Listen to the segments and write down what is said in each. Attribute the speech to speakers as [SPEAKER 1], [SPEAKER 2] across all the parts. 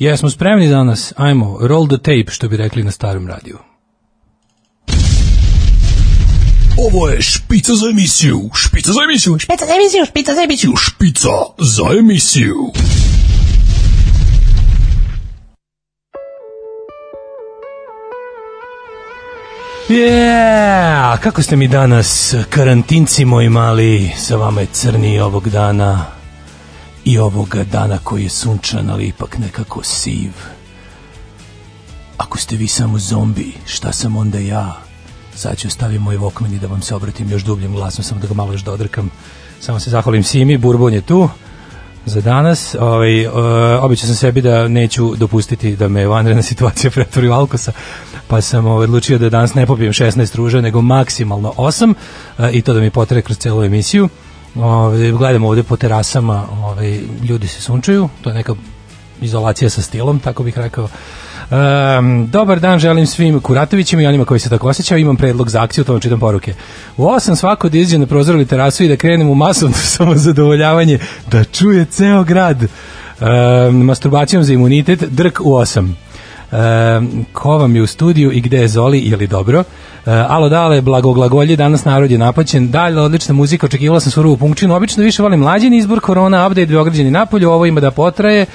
[SPEAKER 1] Jesmo spremni danas? Ajmo, roll the tape, što bi rekli na starom radiju.
[SPEAKER 2] Ovo je špica za emisiju, špica za emisiju,
[SPEAKER 3] Špica za emisiju, špica za emisiju.
[SPEAKER 2] špica za emisiju.
[SPEAKER 1] Yeah, kako ste mi danas, karantinci moji mali, sa vama je crni ovog dana i ovoga dana koji je sunčan, ali ipak nekako siv. Ako ste vi samo zombi, šta sam onda ja? Sad ću staviti moj Walkman i da vam se obratim još dubljim glasom, samo da ga malo još dodrkam. Samo se zahvalim Simi, Bourbon je tu za danas. Ovaj, uh, običao sam sebi da neću dopustiti da me vanredna situacija pretvori u alkosa, pa sam ovaj, odlučio da danas ne popijem 16 ruža, nego maksimalno 8 uh, i to da mi potere kroz celu emisiju. Ovaj, gledamo ovde po terasama, ovaj, ljudi se sunčaju, to je neka izolacija sa stilom, tako bih rekao. Um, dobar dan, želim svim Kuratovićima i onima koji se tako osjećaju. Imam predlog za akciju, to vam čitam poruke. U 8 svako da izađe na prozor ili terasu i da krenem u masovno samozadovoljavanje, da čuje ceo grad. Um, masturbacijom za imunitet, drk u 8. Ko vam je u studiju i gde je Zoli, je li dobro? Alo dale, blagoglagolje, danas narod je napaćen. Dalje, odlična muzika, očekivala sam surovu punkčinu. Obično više volim mlađeni izbor, korona, update, Beograđani napolju, ovo ima da potraje.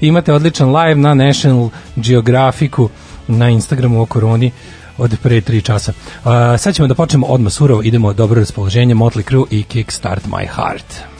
[SPEAKER 1] Imate odličan live na National Geographicu na Instagramu o koroni od pre 3 časa. Uh, sad ćemo da počnemo odmah surovo, idemo dobro raspoloženje, Motley Crue i Kickstart My Heart.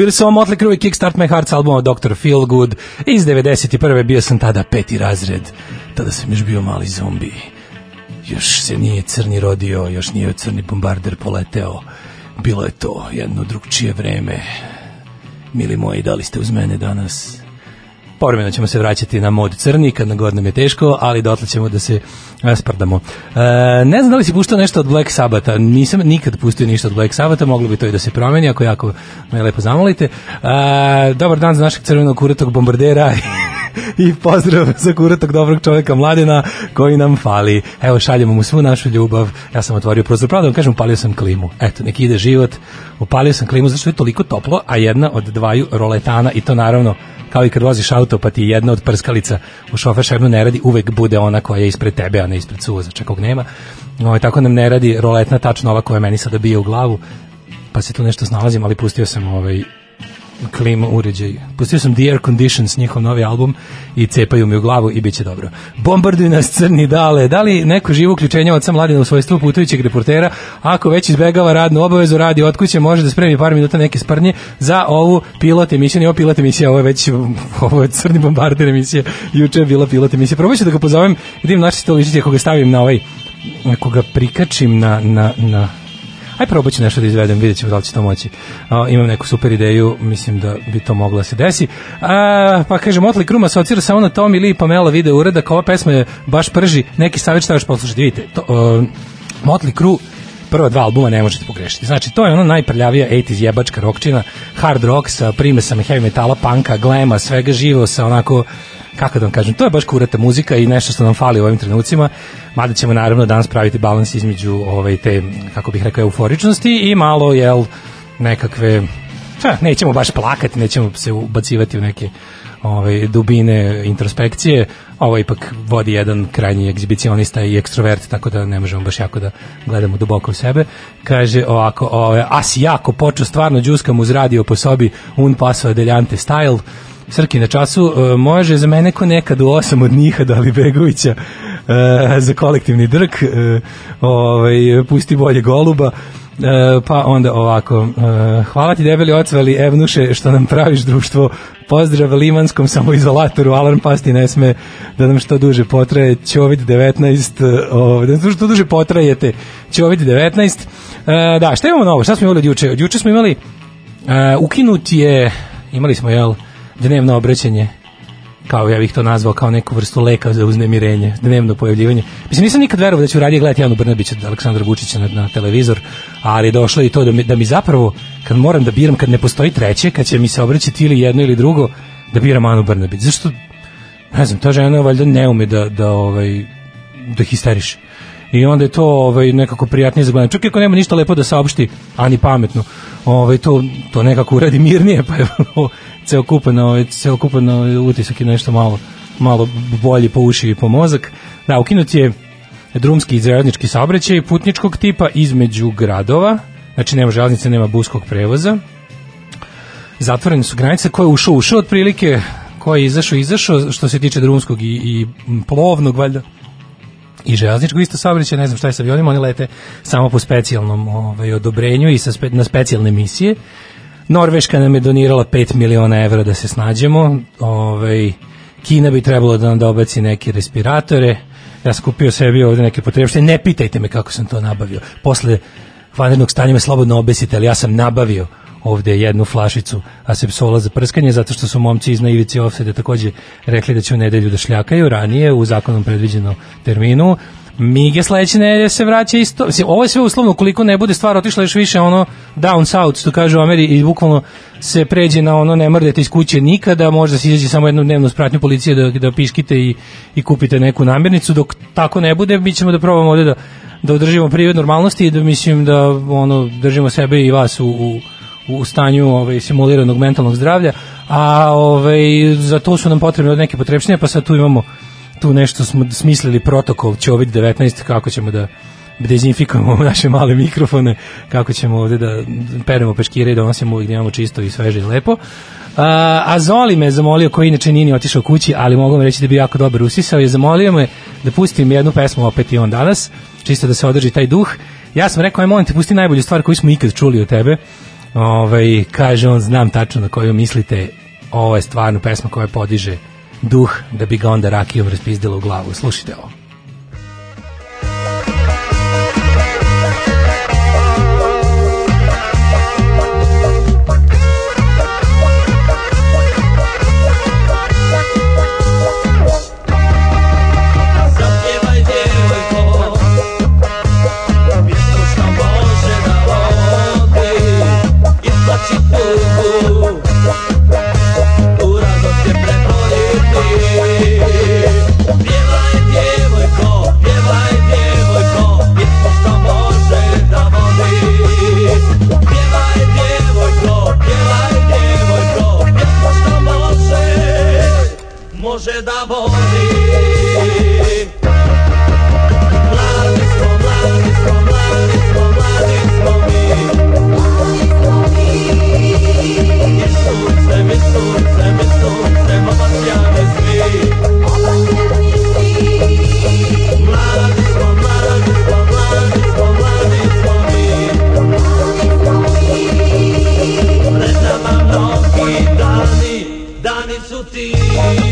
[SPEAKER 1] Bili su ovo Motley Crue i Kickstart My Heart album od Dr. Feelgood iz 91. bio sam tada peti razred. Tada sam još bio mali zombi. Još se nije crni rodio, još nije crni bombarder poleteo. Bilo je to jedno drugčije vreme. Mili moji, da li ste uz mene danas? Povremeno ćemo se vraćati na mod crni kad na god nam je teško, ali dotle ćemo da se rasprdamo. E, ne znam da li si puštao nešto od Black Sabata, nisam nikad pustio ništa od Black Sabata, moglo bi to i da se promeni, ako jako me lepo zamolite. E, dobar dan za našeg crvenog kuratog bombardera i pozdrav za kuratog dobrog čovjeka mladina koji nam fali. Evo šaljemo mu svu našu ljubav. Ja sam otvorio prozor, pravda vam kažem, upalio sam klimu. Eto, neki ide život. Upalio sam klimu zašto je toliko toplo, a jedna od dvaju roletana i to naravno kao i kad voziš auto pa ti jedna od prskalica u šofer šajbnu ne radi, uvek bude ona koja je ispred tebe, a ne ispred suvozača kog nema. No, tako nam ne radi roletna tačno ova koja meni sada bije u glavu, pa se tu nešto snalazim, ali pustio sam ovaj klima uređaj. Pustio sam The Air Conditions, njihov novi album i cepaju mi u glavu i bit će dobro. Bombarduj nas crni dale. Da li neko živo uključenje od sam mladina u svojstvu putujućeg reportera, ako već izbegava radnu obavezu, radi od kuće, može da spremi par minuta neke sprnje za ovu pilot emisiju. Nije pilot emisija, ovo je već ovo je crni bombarder emisija. Juče je bila pilot emisija. Probat ću da ga pozovem, vidim naši stoličići ako ga stavim na ovaj ako ga prikačim na, na, na Aj probat ću nešto da izvedem, vidjet ćemo da li će to moći. A, imam neku super ideju, mislim da bi to moglo da se desi. A, pa kaže, Motley Crue asocira samo na Tommy Lee i Pamela video uredak, ova pesma je baš prži, neki savjet šta još poslušati, vidite, to, uh, Motley Crue prva dva albuma ne možete pogrešiti. Znači, to je ono najprljavija 80s jebačka rokčina, hard rock sa primesama heavy metala, panka, glema, svega živo sa onako kako da vam kažem, to je baš kurata muzika i nešto što nam fali u ovim trenucima, mada ćemo naravno danas praviti balans između ovaj, te, kako bih rekao, euforičnosti i malo, jel, nekakve, ha, nećemo baš plakati, nećemo se ubacivati u neke ovaj, dubine introspekcije, ovo ipak vodi jedan krajnji egzibicionista i ekstrovert, tako da ne možemo baš jako da gledamo duboko u sebe. Kaže ovako, ovaj, as jako počeo stvarno džuskam uz radio po sobi un paso adeljante style, Srki na času, uh, može za mene ko nekad u osam od Niha Dalibegovića uh, za kolektivni drk, uh, ovaj, pusti bolje goluba, E, pa onda ovako e, hvala ti debeli ocvali Evnuše što nam praviš društvo pozdrav limanskom samoizolatoru alarm pasti ne sme da nam što duže potraje Ćovid 19 o, da nam što duže potrajete Ćovid 19 e, da šta imamo novo šta smo imali od juče? Od juče smo imali e, ukinut je imali smo jel dnevno obraćanje kao ja bih to nazvao kao neku vrstu leka za uznemirenje, dnevno pojavljivanje. Mislim, nisam nikad verovao da ću radije gledati Janu Brnabića od Aleksandra Vučića na, na televizor, ali je došlo i to da mi, da mi zapravo, kad moram da biram, kad ne postoji treće, kad će mi se obraćati ili jedno ili drugo, da biram Anu Brnabić. Zašto, ne znam, ta žena valjda ne ume da, da, ovaj, da histeriše i onda je to ovaj nekako prijatnije za gledanje. Čak i ako nema ništa lepo da saopšti, ani pametno, ovaj to to nekako uradi mirnije, pa je celokupan ovaj celokupan ovaj, utisak i nešto malo malo bolji po uši i po mozak. Da, ukinut je drumski i železnički saobraćaj putničkog tipa između gradova, znači nema železnice, nema buskog prevoza. Zatvorene su granice, ko je ušao, ušao otprilike, ko je izašao, izašao, što se tiče drumskog i, i plovnog, valjda, i železničko isto saobraćaj, ne znam šta je sa avionima, oni lete samo po specijalnom ovaj, odobrenju i sa spe, na specijalne misije. Norveška nam je donirala 5 miliona evra da se snađemo. Ovaj, Kina bi trebalo da nam dobaci neke respiratore. Ja sam kupio sebi ovde neke potrebšte. Ne pitajte me kako sam to nabavio. Posle vanrednog stanja me slobodno obesite, ali ja sam nabavio ovde jednu flašicu asepsola za prskanje, zato što su momci iz naivici ofsede takođe rekli da će u nedelju da šljakaju ranije u zakonom predviđenom terminu. Mige sledeće nedelje se vraća isto. Ovo je sve uslovno, koliko ne bude stvar otišla još više ono down south, što kaže u Ameri, i bukvalno se pređe na ono ne mrdete iz kuće nikada, možda se izađe samo jednu dnevnu spratnju policije da, da piškite i, i kupite neku namirnicu, dok tako ne bude, mi ćemo da probamo ovde da, da održimo prived normalnosti i da mislim da ono, držimo sebe i vas u, u u stanju ovaj simuliranog mentalnog zdravlja, a ovaj za to su nam potrebne neke potrebštine, pa sad tu imamo tu nešto smo smislili protokol COVID-19 kako ćemo da dezinfikujemo naše male mikrofone, kako ćemo ovde da peremo peškire i donosimo uvijek da imamo čisto i sveže i lepo. A, a Zoli me zamolio, koji inače nije otišao kući, ali mogu vam reći da bi jako dobro usisao, je zamolio me da pustim jednu pesmu opet i on danas, čisto da se održi taj duh. Ja sam rekao, aj molim te, pusti najbolju stvar koju smo ikad čuli od tebe. Ove, kaže on, znam tačno na koju mislite, ovo je stvarno pesma koja podiže duh da bi ga onda rakijom raspizdila u glavu. Slušite ovo.
[SPEAKER 3] ti.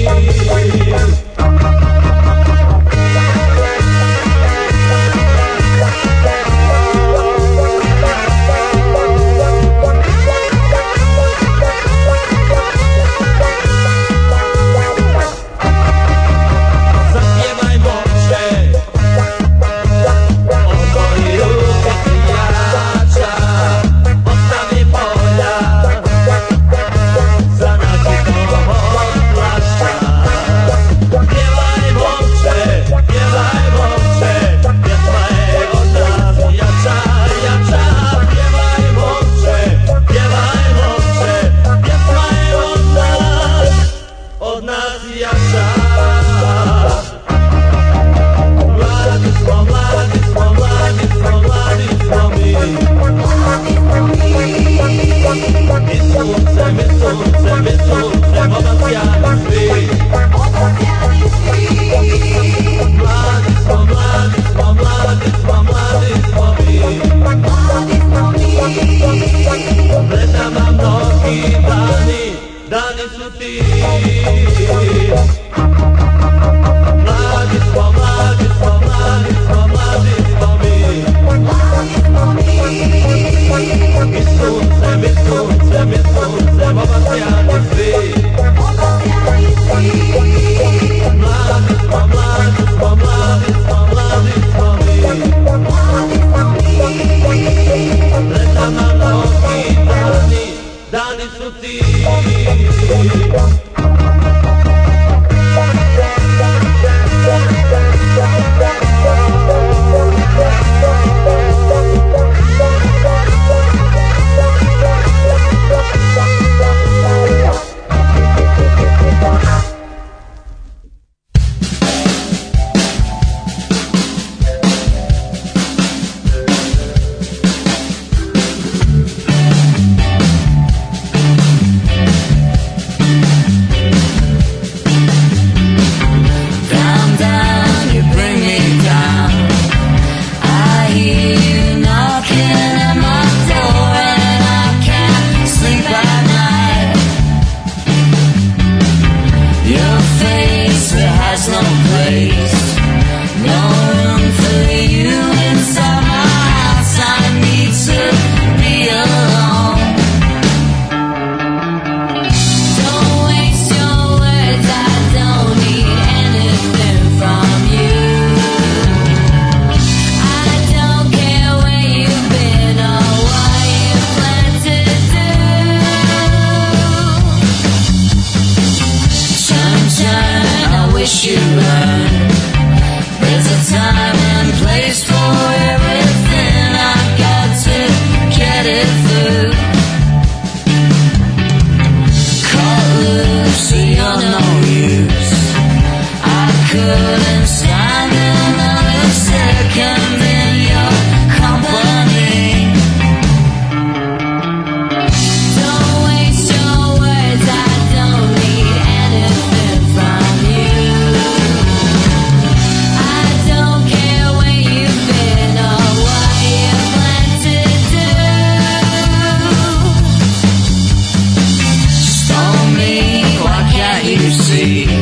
[SPEAKER 3] you
[SPEAKER 1] see.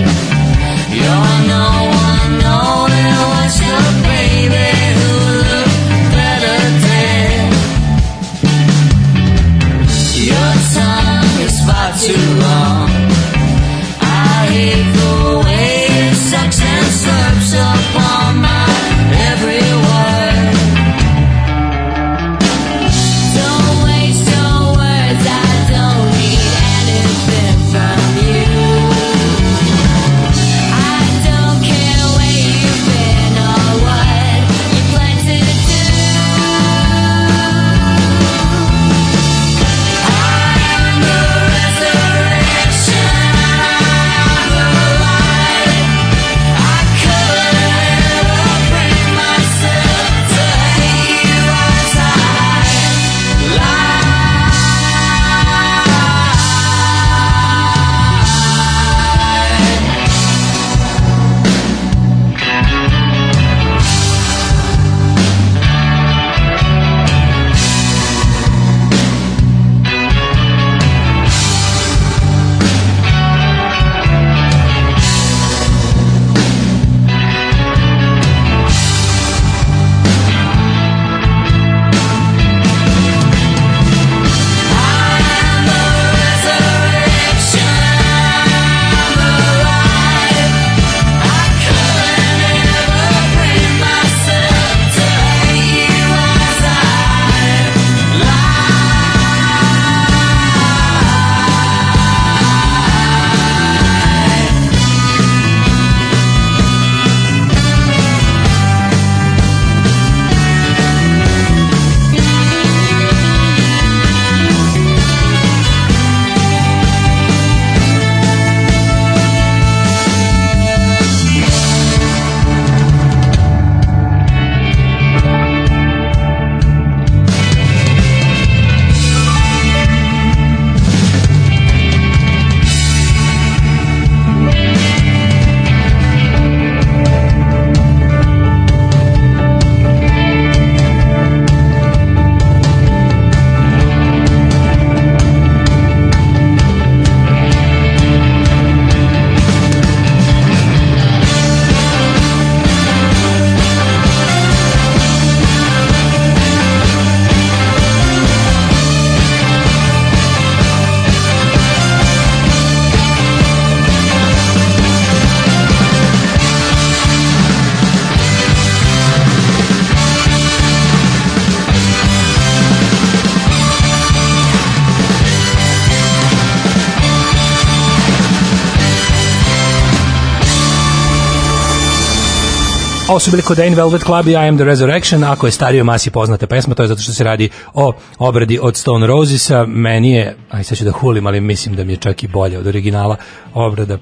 [SPEAKER 1] Su bili Codain Velvet Club i I Am The Resurrection. Ako je stario masi poznata pesma, to je zato što se radi o obradi od Stone Rosesa. Meni je, aj sad ću da hulim, ali mislim da mi je čak i bolje od originala obrada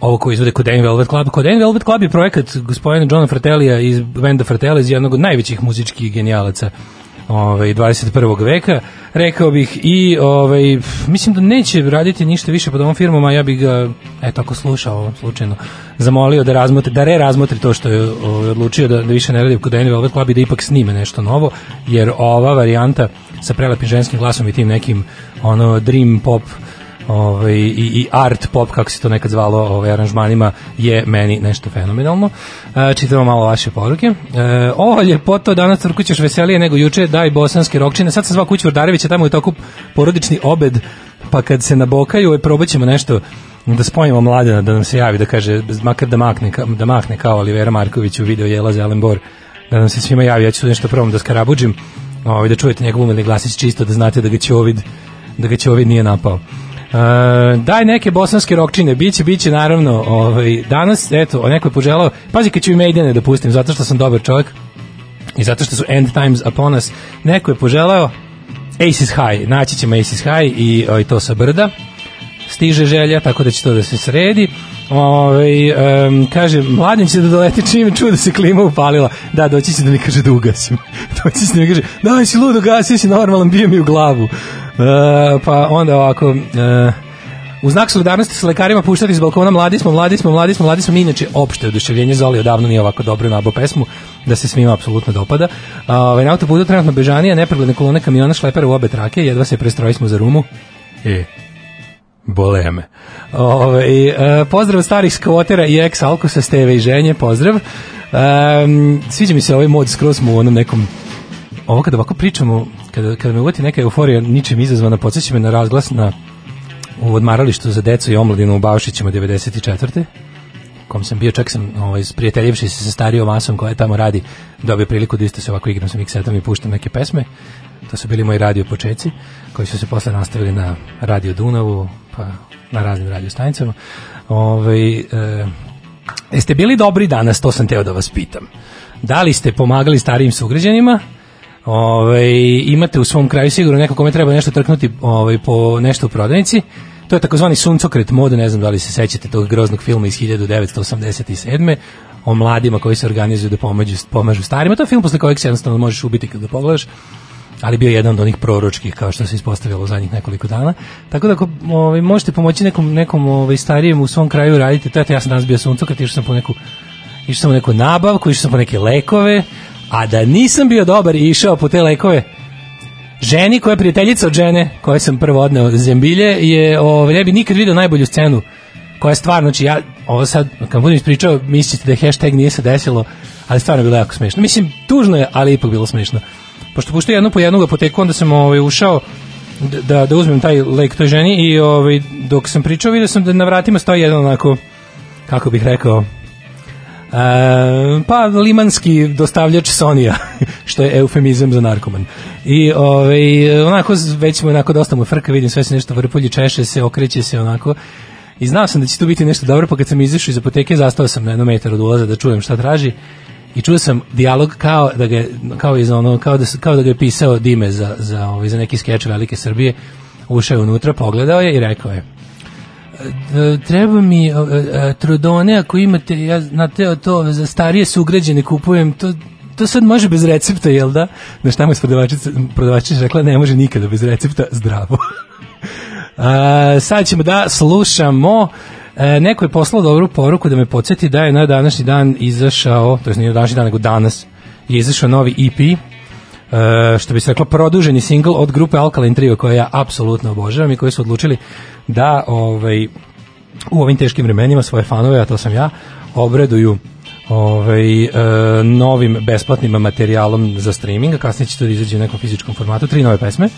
[SPEAKER 1] ovo koji izvode Codain Velvet Club. Codain Velvet Club je projekat gospodina Johna Fratellija iz benda Fratelli iz jednog od najvećih muzičkih genijalaca ovaj 21. veka rekao bih i ovaj mislim da neće raditi ništa više pod ovom firmom a ja bih ga eto ako slušao slučajno zamolio da razmotri da re razmotri to što je ovaj, odlučio da, da više ne radi kod Danny Velvet Club i da ipak snime nešto novo jer ova varijanta sa prelepim ženskim glasom i tim nekim ono dream pop ovaj, i, i art pop, kako se to nekad zvalo, ovaj, aranžmanima, je meni nešto fenomenalno. E, čitamo malo vaše poruke. E, o, ljepoto, danas Trkućeš veselije nego juče, daj bosanske rokčine. Sad sam zvao kuću Vrdarevića, tamo je toku porodični obed, pa kad se nabokaju, e, probat ćemo nešto da spojimo mladena, da nam se javi, da kaže, makar da makne, da mahne kao Olivera Marković u video Jela Zelen Bor, da nam se svima javi, ja ću nešto probam da skarabuđim, ovaj, da čujete njegov umeni glasić čisto, da znate da ga će ovid, da ga će ovid nije napao. Uh, daj neke bosanske rokčine, biće, biće naravno, ovaj, danas, eto, neko je poželao, pazi kad ću i Maidene da pustim, zato što sam dobar čovjek i zato što su end times upon us, neko je poželao Aces High, naći ćemo Aces High i, i to sa brda, stiže želja, tako da će to da se sredi. Ove, um, kaže, mladen će da doleti čim čuo da se klima upalila. Da, doći će da mi kaže da ugasim. doći će da mi kaže, daj si ludo, gasi si normalan, bio mi u glavu. E, pa onda ovako... e, u znak solidarnosti sa lekarima puštati iz balkona mladi smo, mladi smo, mladi smo, mladi smo. Mi inače opšte oduševljenje Zoli odavno nije ovako dobro nabao pesmu da se svima apsolutno dopada. Ovaj, na autoputu trenutno bežanija, nepregledne kolone kamiona šlepera u obe trake, jedva se prestrojili smo za rumu. E, Bole me. Ove, e, pozdrav starih skvotera i ex alkosa Steve i ženje, pozdrav. Um, sviđa mi se ovaj mod skroz mu u onom nekom ovo kada ovako pričamo, kada, kada me uvati neka euforija ničim izazvana, podsjeća me na razglas na u odmaralištu za decu i omladinu u Baušićima 94 kom sam bio, čak sam ovaj, sprijateljivši se sa starijom masom koja tamo radi, dobio priliku da isto se ovako igram sa miksetom i puštam neke pesme. To su bili moji radio počeci, koji su se posle nastavili na Radio Dunavu, pa na raznim radio stanicama. Ovaj, e, jeste bili dobri danas, to sam teo da vas pitam. Da li ste pomagali starijim sugrađanima? Ovaj imate u svom kraju sigurno neko kome treba nešto trknuti ovaj, po nešto u prodavnici. To je takozvani suncokret mode, ne znam da li se sećate tog groznog filma iz 1987 o mladima koji se organizuju da pomažu, pomažu starima. To je film posle kojeg se jednostavno možeš ubiti kada pogledaš ali bio je jedan od onih proročkih kao što se ispostavilo u zadnjih nekoliko dana. Tako da ako ovaj, možete pomoći nekom, nekom ovaj, starijem u svom kraju radite, to ja sam danas bio suncokret, išao sam po neku išao sam po neku nabavku, išao sam po neke lekove, a da nisam bio dobar i išao po te lekove, ženi koja je prijateljica od žene koje sam prvo odneo zembilje je ovaj ne bi nikad video najbolju scenu koja je stvarno znači ja ovo sad kad budem ispričao mislite da hashtag nije se desilo ali stvarno je bilo jako smešno. Mislim tužno je ali ipak bilo smešno. Pošto puštao jednu po jednog apoteku onda sam ovaj ušao da, da uzmem taj lek toj ženi i ovaj, dok sam pričao vidio sam da na vratima stoji jedan onako kako bih rekao pa limanski dostavljač Sonija, što je eufemizam za narkoman. I ovaj, onako, već mu onako dosta mu frka, vidim sve se nešto vrpolji, češe se, okreće se onako. I znao sam da će tu biti nešto dobro, pa kad sam izašao iz apoteke, zastao sam na jednom metar od ulaza da čujem šta traži. I čuo sam dijalog kao da ga kao iz ono kao da kao da ga je pisao Dime za za ovaj za neki skeč Velike Srbije. Ušao je unutra, pogledao je i rekao je: treba mi e, e, trodone ako imate ja znate to za starije sugrađane kupujem to to sad može bez recepta, jel da? Na šta mu prodavačica, prodavačica rekla, ne može nikada bez recepta, zdravo. A, sad ćemo da slušamo e, neko je poslao dobru poruku da me podsjeti da je na današnji dan izašao, to je nije na današnji dan, nego danas, je izašao novi EP, e, što bi se reklo produženi single od grupe Alkaline Trio koje ja apsolutno obožavam i koji su odlučili da ovaj, u ovim teškim vremenima svoje fanove, a to sam ja, obraduju ovaj, e, novim besplatnim materijalom za streaming, a kasnije će to da izađe u nekom fizičkom formatu, tri nove pesme.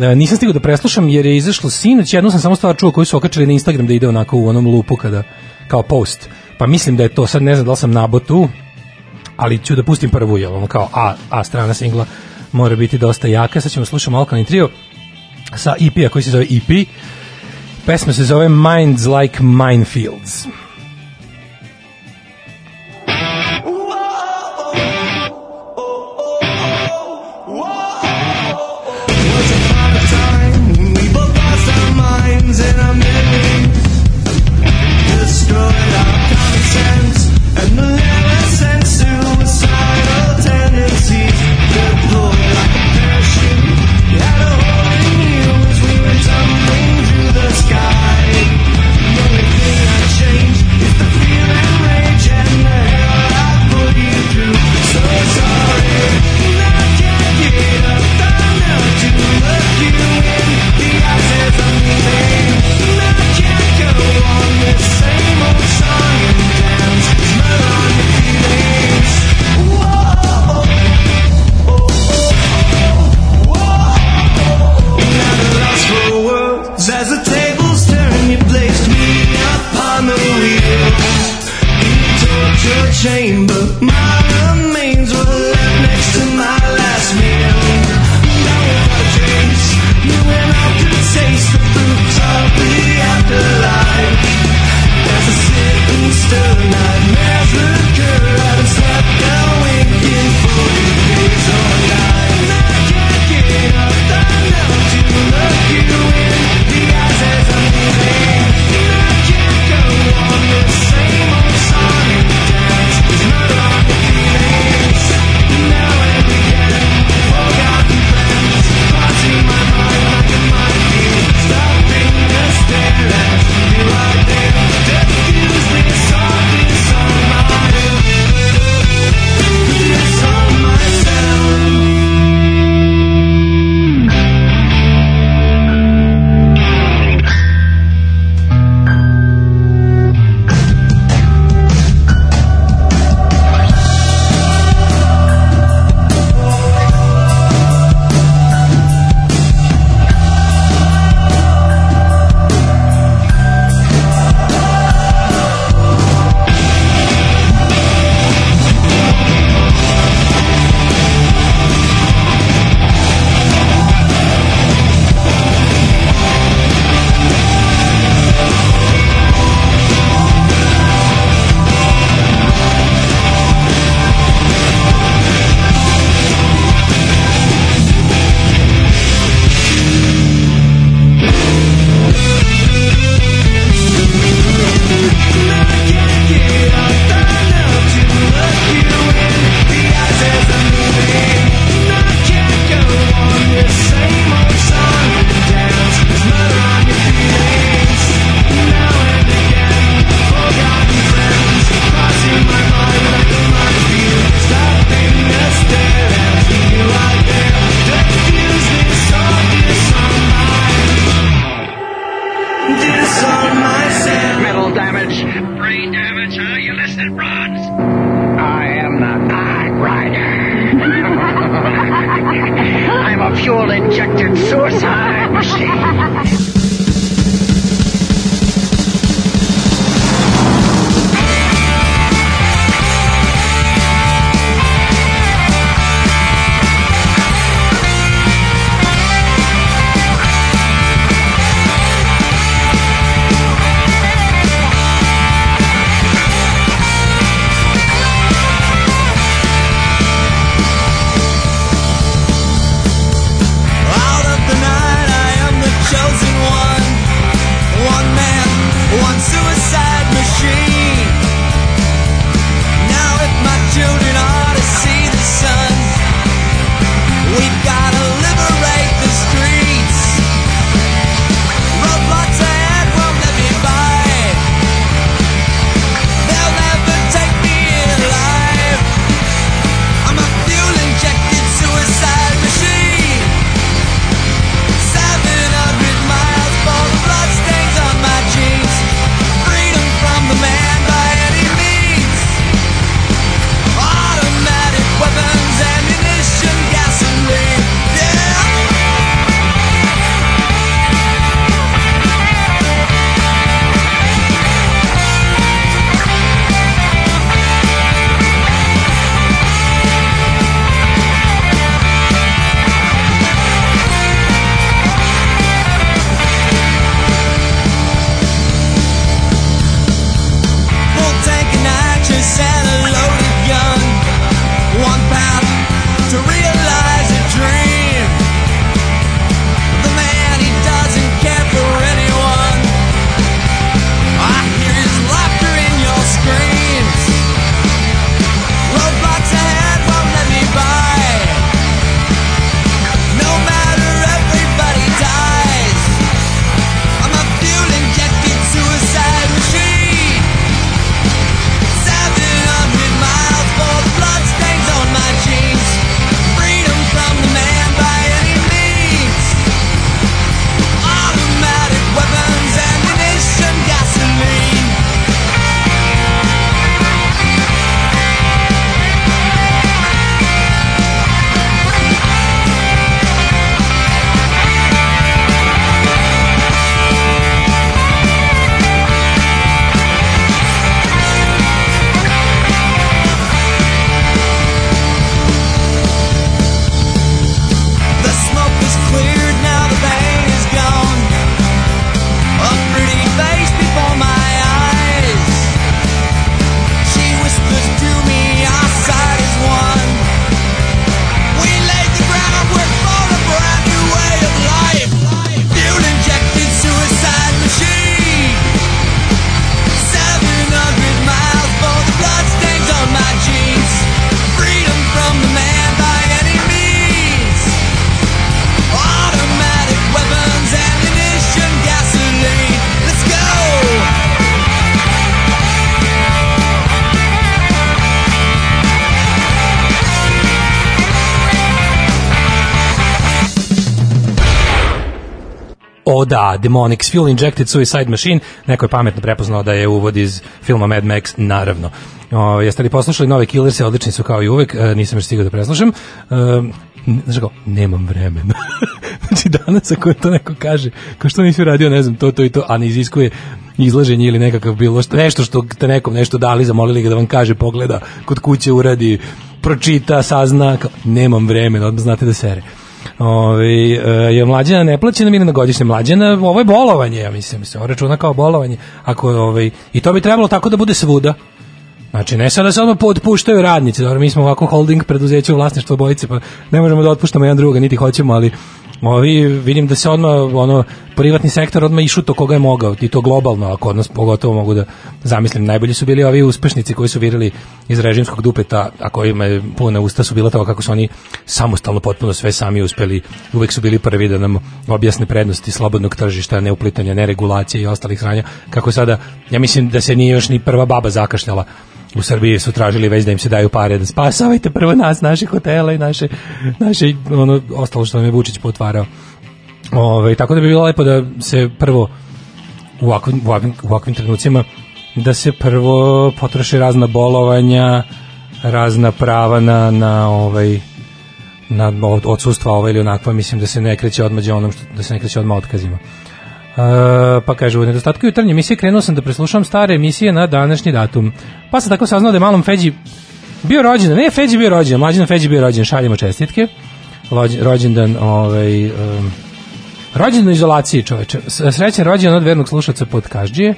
[SPEAKER 1] E, nisam stigao da preslušam jer je izašlo sinoć, jednu sam samo stvar čuo koju su okačili na Instagram da ide onako u onom lupu kada, kao post. Pa mislim da je to, sad ne znam da li sam nabo tu, ali ću da pustim prvu, jer ono kao A, A strana singla mora biti dosta jaka. Sad ćemo slušati Alkaline Trio sa EP-a koji se zove EP. Pesma se zove Minds Like Minefields. Demonics, Fuel Injected Suicide Machine, neko je pametno prepoznao da je uvod iz filma Mad Max, naravno. O, jeste li poslušali nove Killerse, odlični su kao i uvek, e, nisam još stigao da preslušam. E, znaš kako, nemam vremena. znači danas ako to neko kaže, kao što nisi uradio, ne znam, to, to i to, a ne iziskuje izlaženje ili nekakav bilo što, nešto što te nekom nešto dali, zamolili ga da vam kaže, pogleda, kod kuće uradi, pročita, sazna, kao, nemam vremena, odmah znate da sere. Ove, je mlađana neplaćena ili na godišnje mlađana, ovo je bolovanje, ja mislim, se ovo računa kao bolovanje. Ako, ovaj, I to bi trebalo tako da bude svuda. Znači, ne sada se odmah podpuštaju radnici, dobro, mi smo ovako holding preduzeće u vlasništvu obojice, pa ne možemo da otpuštamo jedan druga, niti hoćemo, ali ovi, vidim da se odmah, ono, privatni sektor odmah išuto koga je mogao, i to globalno, ako od nas pogotovo mogu da zamislim, najbolji su bili ovi uspešnici koji su virili iz režimskog dupeta, a kojima je puna usta su bila to kako su oni samostalno potpuno sve sami uspeli, uvek su bili prvi da nam objasne prednosti slobodnog tržišta, neuplitanja, neregulacije i ostalih sranja, kako sada, ja mislim da se nije još ni prva baba zakašljala u Srbiji su tražili već da im se daju pare da spasavajte prvo nas, naše hotele i naše, naše ono, ostalo što nam je Vučić potvarao. Ove, tako da bi bilo lepo da se prvo u ovakvim, u ovakvim, u ovakvim trenucima da se prvo potroše razna bolovanja, razna prava na, na ovaj na od- odsustva ova ili onakva, mislim da se ne kreće odmah onom što, da se ne kreće odmah otkazima. Uh, pa kaže, u nedostatku jutarnje emisije krenuo sam da preslušam stare emisije na današnji datum. Pa sam tako saznao da je malom Feđi bio rođendan, ne Feđi bio rođendan, mlađan Feđi bio rođendan, šaljemo čestitke. Lođe- Rođendan, ovaj, um, rođendan izolaciji čoveče. Srećan rođendan od vernog slušaca pod Kažđije.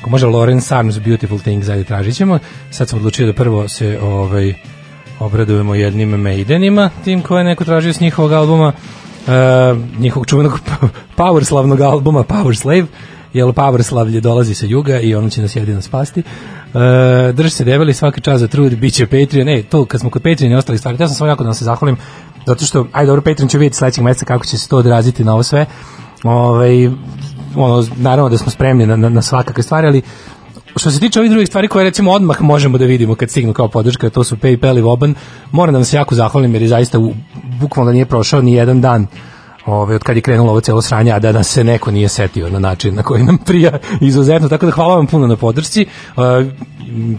[SPEAKER 1] Ako može Lawrence Arms Beautiful Things, ajde tražit ćemo. Sad sam odlučio da prvo se ovaj, obradujemo jednim Maidenima, tim koje je neko tražio s njihovog albuma, uh, njihovog čuvenog powerslavnog albuma Power Slave, jer Powerslavlje dolazi sa juga i ono će nas jedino spasti. Uh, drž se debeli svaka čast za trud, bit će Patreon. Ne, to kad smo kod Patreon i ostali stvari, ja sam samo jako da vam se zahvalim, zato što, ajde dobro, Patreon će vidjeti sledećeg meseca kako će se to odraziti na ovo sve. Ovaj, ono, naravno da smo spremni na, na, na svakakve stvari, ali što se tiče ovih drugih stvari koje recimo odmah možemo da vidimo kad stignu kao podrška, to su PayPal i Voban, moram da vam se jako zahvalim jer je zaista u, bukvalno nije prošao ni jedan dan Ove, od kad je krenulo ovo celo sranje, a da nas se neko nije setio na način na koji nam prija izuzetno, tako da hvala vam puno na podršci, uh,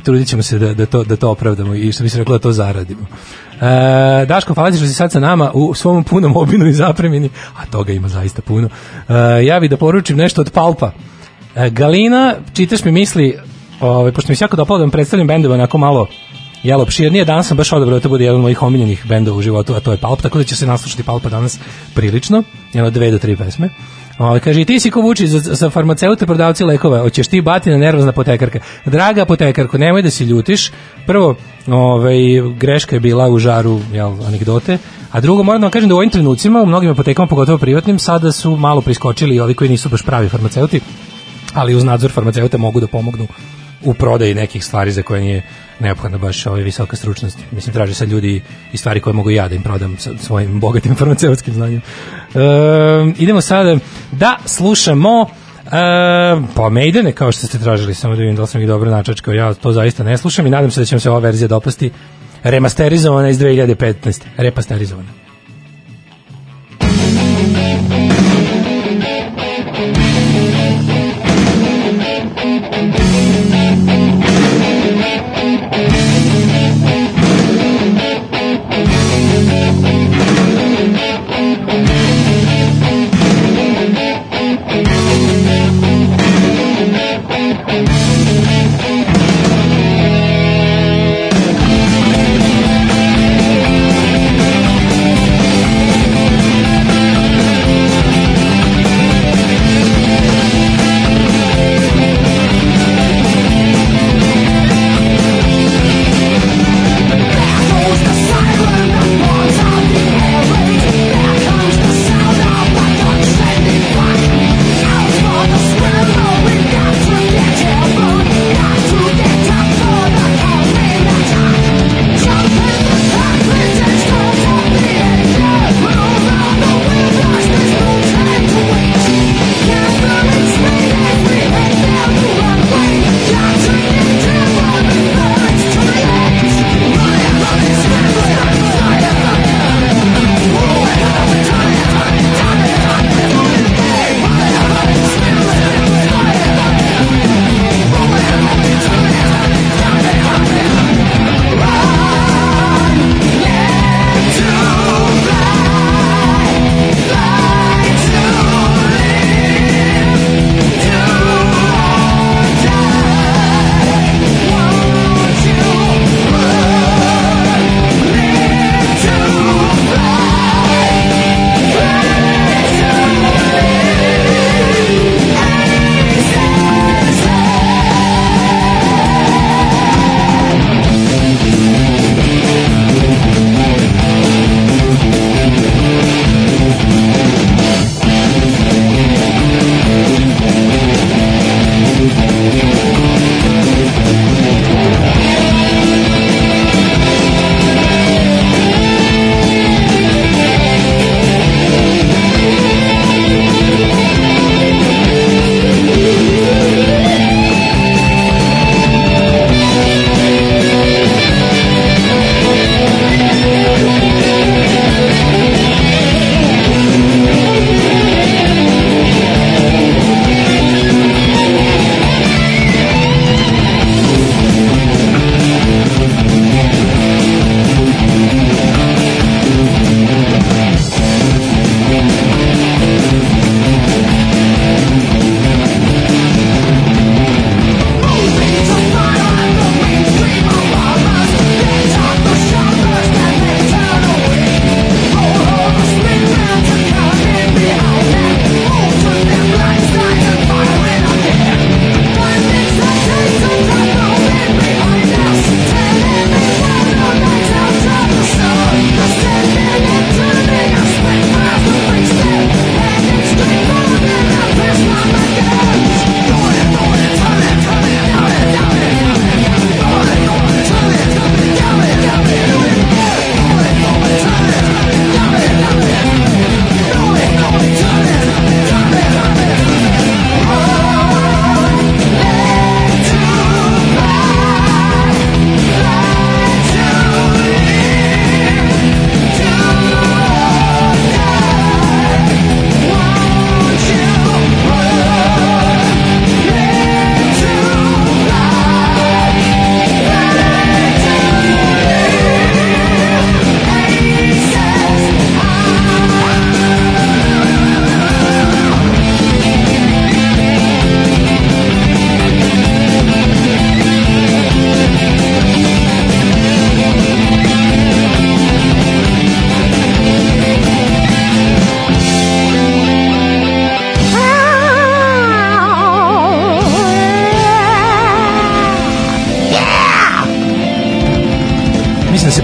[SPEAKER 1] trudit ćemo se da, da, to, da to opravdamo i što bi se reklo da to zaradimo. E, Daško, hvala ti što si sad sa nama u svom punom obinu i zapremini, a toga ima zaista puno. E, ja bih da poručim nešto od Palpa. E, Galina, čitaš mi misli, ovaj, pošto mi se jako dopalo da vam predstavljam bendove onako malo jelo opširnije, danas sam baš odabrao da to bude jedan od mojih omiljenih bendova u životu, a to je Palp, tako da će se naslušati Palpa danas prilično, jedno dve do tri pesme. Ovaj kaže, ti si ko vuči za, za farmaceute prodavci lekova, hoćeš ti batina nervozna potekarka. Draga potekarko, nemoj da se ljutiš. Prvo, ovaj, greška je bila u žaru jel, anegdote, a drugo, moram da vam kažem da u ovim trenucima, u mnogim apotekama, pogotovo privatnim, sada su malo priskočili ovi koji nisu baš pravi farmaceuti, ali uz nadzor farmaceuta mogu da pomognu u prodaji nekih stvari za koje nije neophodna baš ovaj visoka stručnost. Mislim, traže sad ljudi i stvari koje mogu ja da im prodam sa svojim bogatim farmaceutskim znanjem. E, idemo sada da slušamo e, pa Maidene, kao što ste tražili, samo da vidim da li sam ih dobro načačkao. Ja to zaista ne slušam i nadam se da će vam se ova verzija dopasti remasterizovana iz 2015. Repasterizovana.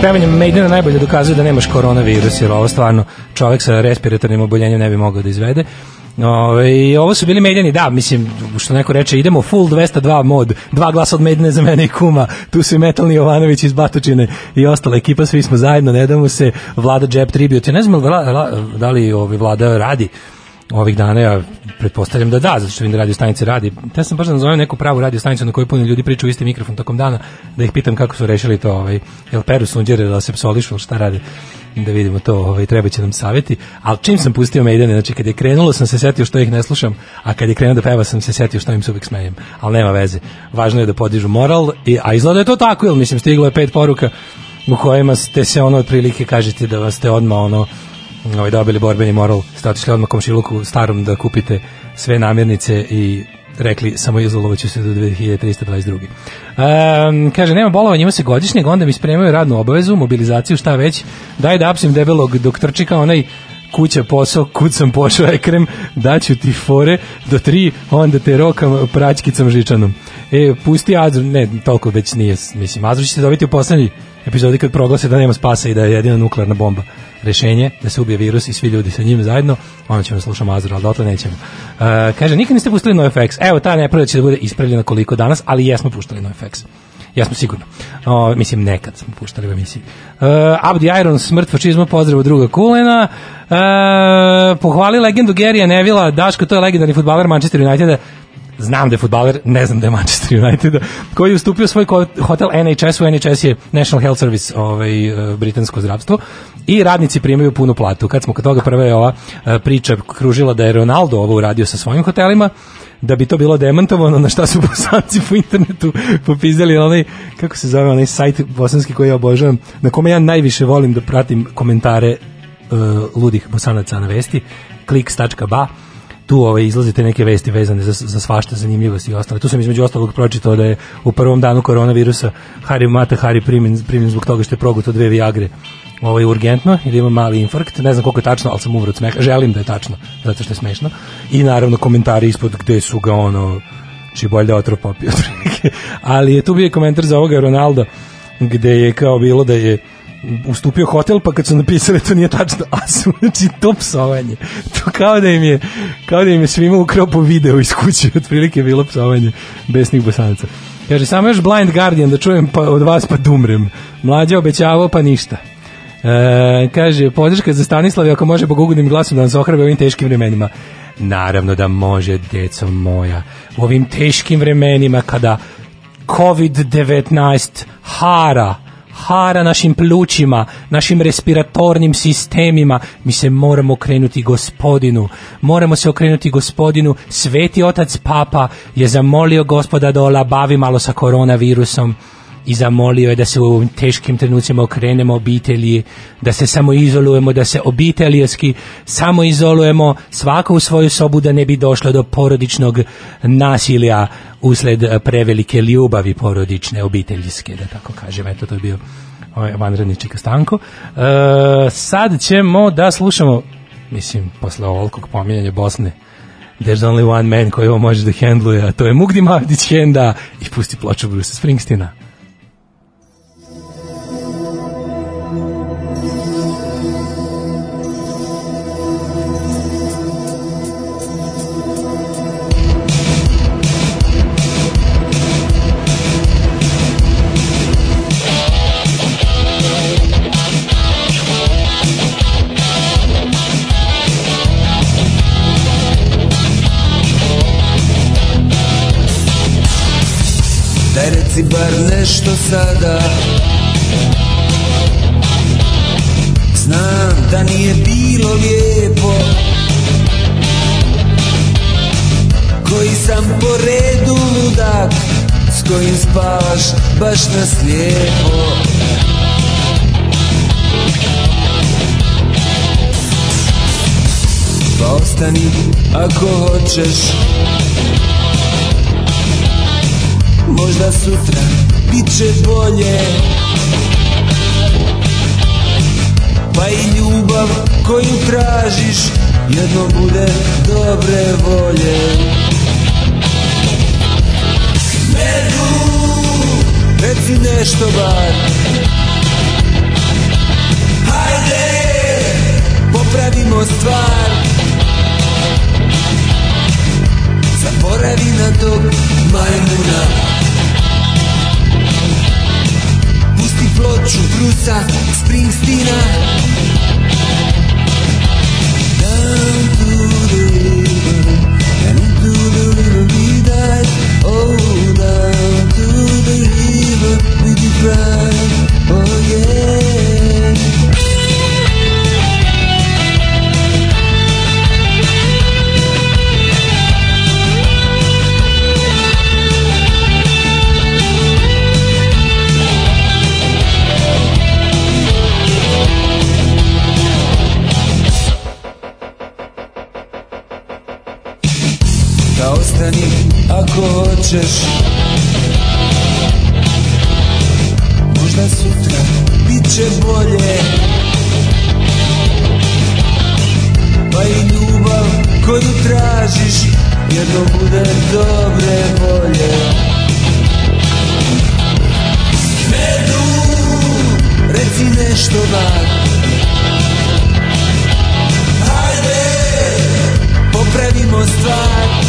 [SPEAKER 1] Pevanjem Maidena najbolje dokazuje da nemaš koronavirus, jer ovo stvarno čovek sa respiratornim oboljenjem ne bi mogao da izvede. Ove, ovo su bili Maideni, da, mislim, što neko reče, idemo full 202 mod, dva glasa od Maidene za mene i kuma, tu su i Metalni Jovanović iz Batočine i ostala ekipa, svi smo zajedno, ne damo se, Vlada Jab Tribute, ja ne znam da da li ovaj Vlada radi ovih dana, ja pretpostavljam da da, zato što vidim da radio stanice radi. Ja sam baš da nazovem neku pravu radio stanicu na kojoj puno ljudi pričaju isti mikrofon tokom dana, da ih pitam kako su rešili to, ovaj, jel peru sunđere, da se psolišu, šta rade, da vidimo to, ovaj, treba će nam savjeti. Ali čim sam pustio Maidene, znači kad je krenulo sam se setio što ih ne slušam, a kad je krenuo da peva sam se setio što im se uvijek smejem. Ali nema veze. Važno je da podižu moral, i, a izgleda je to tako, jel mislim, stiglo je pet poruka u kojima ste se ono otprilike kažete da vas ste odmah ono ovaj, dobili borbeni moral, ste otišli odmah komšiluku starom da kupite sve namirnice i rekli samo izolovat ću se do 2322. Um, kaže, nema bolovanja, ima se godišnjeg, onda mi spremaju radnu obavezu, mobilizaciju, šta već, daj da apsim debelog dok trči kao onaj kuća posao, kud sam pošao ekrem, daću ti fore do tri, onda te rokam praćkicom žičanom. E, pusti Azur, ne, toliko već nije, mislim, Azur će se dobiti u poslednji epizodi kad proglase da nema spasa i da je jedina nuklearna bomba rešenje, da se ubije virus i svi ljudi sa njim zajedno, onda ćemo slušati Azur, ali dotle nećemo. Uh, kaže, nikad niste pustili NoFX. Evo, ta nepravda će da bude ispravljena koliko danas, ali jesmo puštali NoFX. Ja smo sigurno. O, mislim, nekad smo puštali u emisiji. Uh, Abdi Iron, smrt fašizma, pozdrav od druga Kulena. Uh, pohvali legendu Gerija Nevila, Daško, to je legendarni futbaler Manchester Uniteda. Znam da je futbaler, ne znam da je Manchester United, koji je ustupio svoj hotel NHS, u NHS je National Health Service, ovaj, e, britansko zdravstvo, i radnici primaju punu platu. Kad smo kod toga prva je ova e, priča kružila da je Ronaldo ovo uradio sa svojim hotelima, da bi to bilo demantovano, na šta su bosanci po internetu popizdali onaj, kako se zove, onaj sajt bosanski koji ja obožavam, na kome ja najviše volim da pratim komentare uh, ludih bosanaca na vesti, kliks.ba, tu ovaj, izlazite neke vesti vezane za, za svašta zanimljivosti i ostale. Tu sam između ostalog pročitao da je u prvom danu koronavirusa Hari Mata Hari primjen, primjen zbog toga što je proguto dve viagre ovo je urgentno i da ima mali infarkt, ne znam koliko je tačno, ali sam umro od smeha, želim da je tačno, zato što je smešno. I naravno komentari ispod gde su ga ono, či bolje da otrov popio. ali je tu bio komentar za ovoga Ronalda, gde je kao bilo da je ustupio hotel, pa kad su napisali to nije tačno, a su, znači, to psovanje. To kao da im je, kao da im je svima ukrao po video iz kuće, otprilike bilo psovanje besnih bosanaca. Kaže, samo još Blind Guardian da čujem pa, od vas pa dumrem. Mlađa obećavao pa ništa. E, kaže, podrška za Stanislav, ako može bogugudnim glasom da nas ohrabe u ovim teškim vremenima. Naravno da može, deco moja. U ovim teškim vremenima kada COVID-19 hara, hara našim plućima, našim respiratornim sistemima, mi se moramo okrenuti gospodinu, moramo se okrenuti gospodinu, sveti otac papa je zamolio gospoda da olabavi malo sa koronavirusom, i zamolio je da se u ovim teškim trenucima okrenemo obitelji, da se samo izolujemo, da se obiteljski samo izolujemo svako u svoju sobu da ne bi došlo do porodičnog nasilja usled prevelike ljubavi porodične, obiteljske, da tako kažem. Eto, to je bio ovaj vanredni Čika Stanko. E, sad ćemo da slušamo, mislim, posle ovolikog pominjanja Bosne, There's only one man koji ovo može da hendluje, a to je Mugdi Mavdić Henda i pusti ploču Bruce Springsteena.
[SPEAKER 4] Reci bar nešto sada. Znam da nije bilo lijepo. Koji sam po redu ludak S kojim spavaš baš na slijepo. Pa ostani ako hoćeš Možda sutra bit će bolje. Pa i ljubav koju tražiš Jedno bude dobre volje. Medu Reci nešto bar. Hajde Popravimo stvar. Zaboravi na tog majmuna.
[SPEAKER 5] Brusa Springsteena Down to the river and into the river we died Oh down to the river we did ride Oh yeah ostani ako hoćeš. Možda sutra bit će bolje. Pa i ljubav koju tražiš Jedno bude dobre volje. Medu, reci nešto bar Hajde, popravimo stvar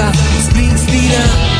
[SPEAKER 5] Brusa Springsteena Medu,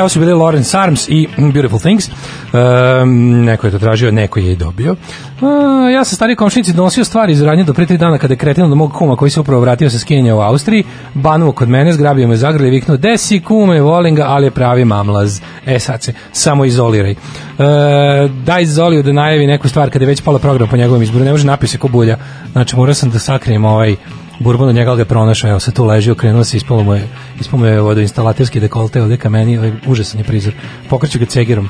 [SPEAKER 1] Ovo su bili Lawrence Arms i Beautiful Things. Um, neko je to tražio, neko je i dobio. Uh, ja sam stari komšinici donosio stvari iz radnje do pre tri dana kada je kretino do mog kuma koji se upravo vratio sa skijenja u Austriji, banuo kod mene, zgrabio me zagrli i viknuo, desi kume, volim ga, ali je pravi mamlaz. E sad se, samo izoliraj. Uh, daj Zoliju da najavi neku stvar kada je već pala program po njegovom izboru, ne može napio se ko bulja. Znači, morao sam da sakrijem ovaj Bourbon od njega ga pronašao, evo se tu leži, okrenuo se, ispalo mu je, ispalo mu je vodoinstalaterski dekolte, ovde kameni, ovaj, užasan je prizor. Pokreću ga cegirom,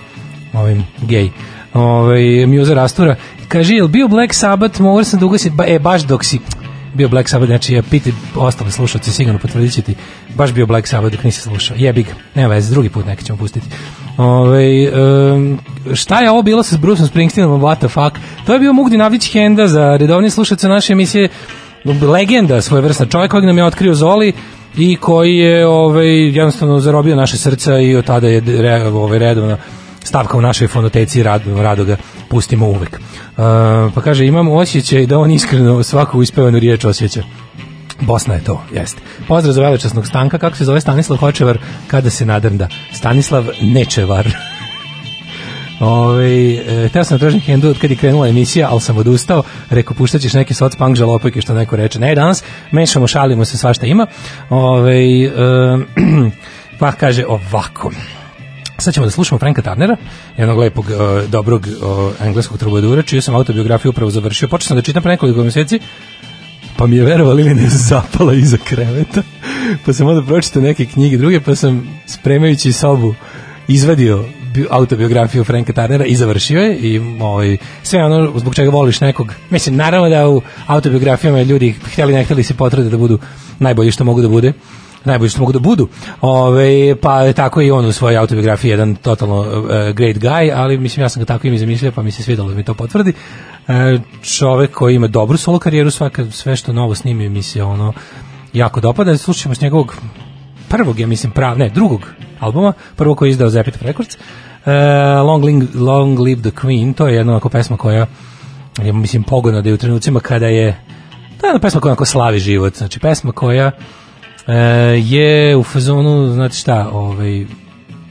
[SPEAKER 1] ovim gej. Ovaj, Muza Rastura, kaže, je li bio Black Sabbath, mogu sam da ugasim, ba, e, baš dok si, bio Black Sabbath, znači ja piti ostale slušalci sigurno potvrdit ti, baš bio Black Sabbath dok nisi slušao. Jebi ga, nema veze, drugi put neki ćemo pustiti. Ove, um, šta je ovo bilo sa Bruceom Springsteenom, what the fuck? To je bio Mugdi Navdić Henda za redovni slušalce naše emisije, legenda svojevrsna čovjek kojeg nam je otkrio Zoli i koji je ovaj jednostavno zarobio naše srca i od tada je re, ovaj redovna stavka u našoj fonoteci rad, rado ga pustimo uvek. Uh, pa kaže, imam osjećaj da on iskreno svaku uspevanu riječ osjeća. Bosna je to, jeste. Pozdrav za velečasnog stanka, kako se zove Stanislav Hočevar kada se nadrnda. Stanislav Nečevar. Ove, e, teo sam da tražim hendu od kad je krenula emisija, ali sam odustao. Rekao, puštat ćeš neke soc punk žalopojke, što neko reče. Ne, danas mešamo, šalimo se, svašta ima. Ove, e, pa kaže ovako. Sad ćemo da slušamo Franka Tarnera, jednog lepog, uh, dobrog uh, engleskog trubadura, čiju sam autobiografiju upravo završio. Počeo sam da čitam pre nekoliko meseci, pa mi je verovali ili ne zapala iza kreveta. pa sam onda pročitao neke knjige druge, pa sam spremajući sobu izvadio autobiografiju Franka Tarnera i završio je i ovaj, sve ono zbog čega voliš nekog. Mislim, naravno da u autobiografijama ljudi htjeli ne htjeli se potrude da budu najbolji što mogu da bude najbolji što mogu da budu. Ove, pa tako i on u svojoj autobiografiji jedan totalno uh, great guy, ali mislim ja sam ga tako imi zamislio, pa mi se svidalo da mi to potvrdi. E, čovek koji ima dobru solo karijeru, svaka, sve što novo snimi mi se ono jako dopada. Slušamo s njegovog prvog, ja mislim, prav, ne, drugog albuma, prvo koji je izdao Zephyr Records. E, Long, Ling- Long Live the Queen, to je jedna onako pesma koja je, mislim, pogodna da je u trenucima kada je to je jedna pesma koja onako slavi život, znači pesma koja e, je u fazonu, znate šta, ovaj,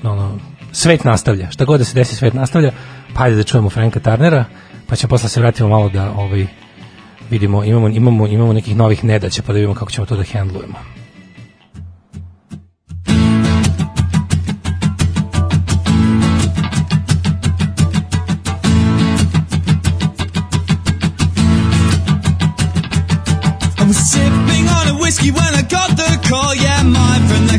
[SPEAKER 1] ono, svet nastavlja, šta god da se desi, svet nastavlja, pa ajde da čujemo Franka Tarnera, pa ćemo posle se vratimo malo da ovaj, vidimo, imamo, imamo, imamo nekih novih nedaća, pa da vidimo kako ćemo to da hendlujemo.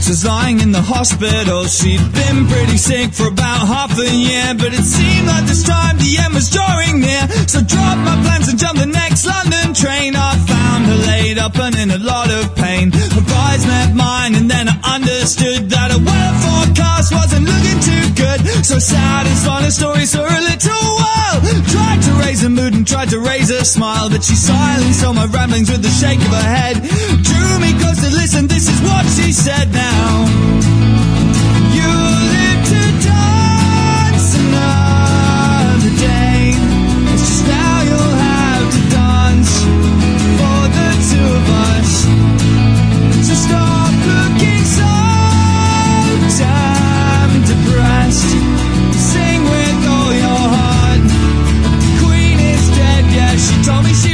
[SPEAKER 4] Was lying in the hospital. She'd been pretty sick for about half a year, but it seemed like this time the end was drawing near. So dropped my plans and jumped the next London train. I found her laid up and in a lot of pain. Her eyes met mine, and then I understood that a weather forecast wasn't looking too good. So sad and a story for a little while. Tried to raise a mood and tried to raise a smile, but she silenced all my ramblings with a shake of her head. Drew me close to listen, this is what she said now.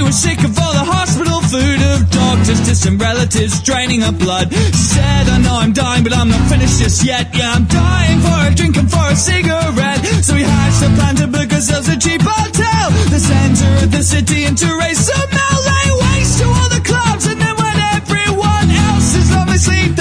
[SPEAKER 4] Was sick of all the hospital food of doctors, distant relatives draining her blood. She said, I know I'm dying, but I'm not finished just yet. Yeah, I'm dying for a drink and for a cigarette. So we hatched a plan to book ourselves a cheap hotel. The center of the city and to raise some. Lay waste to all the clubs, and then when everyone else is off asleep,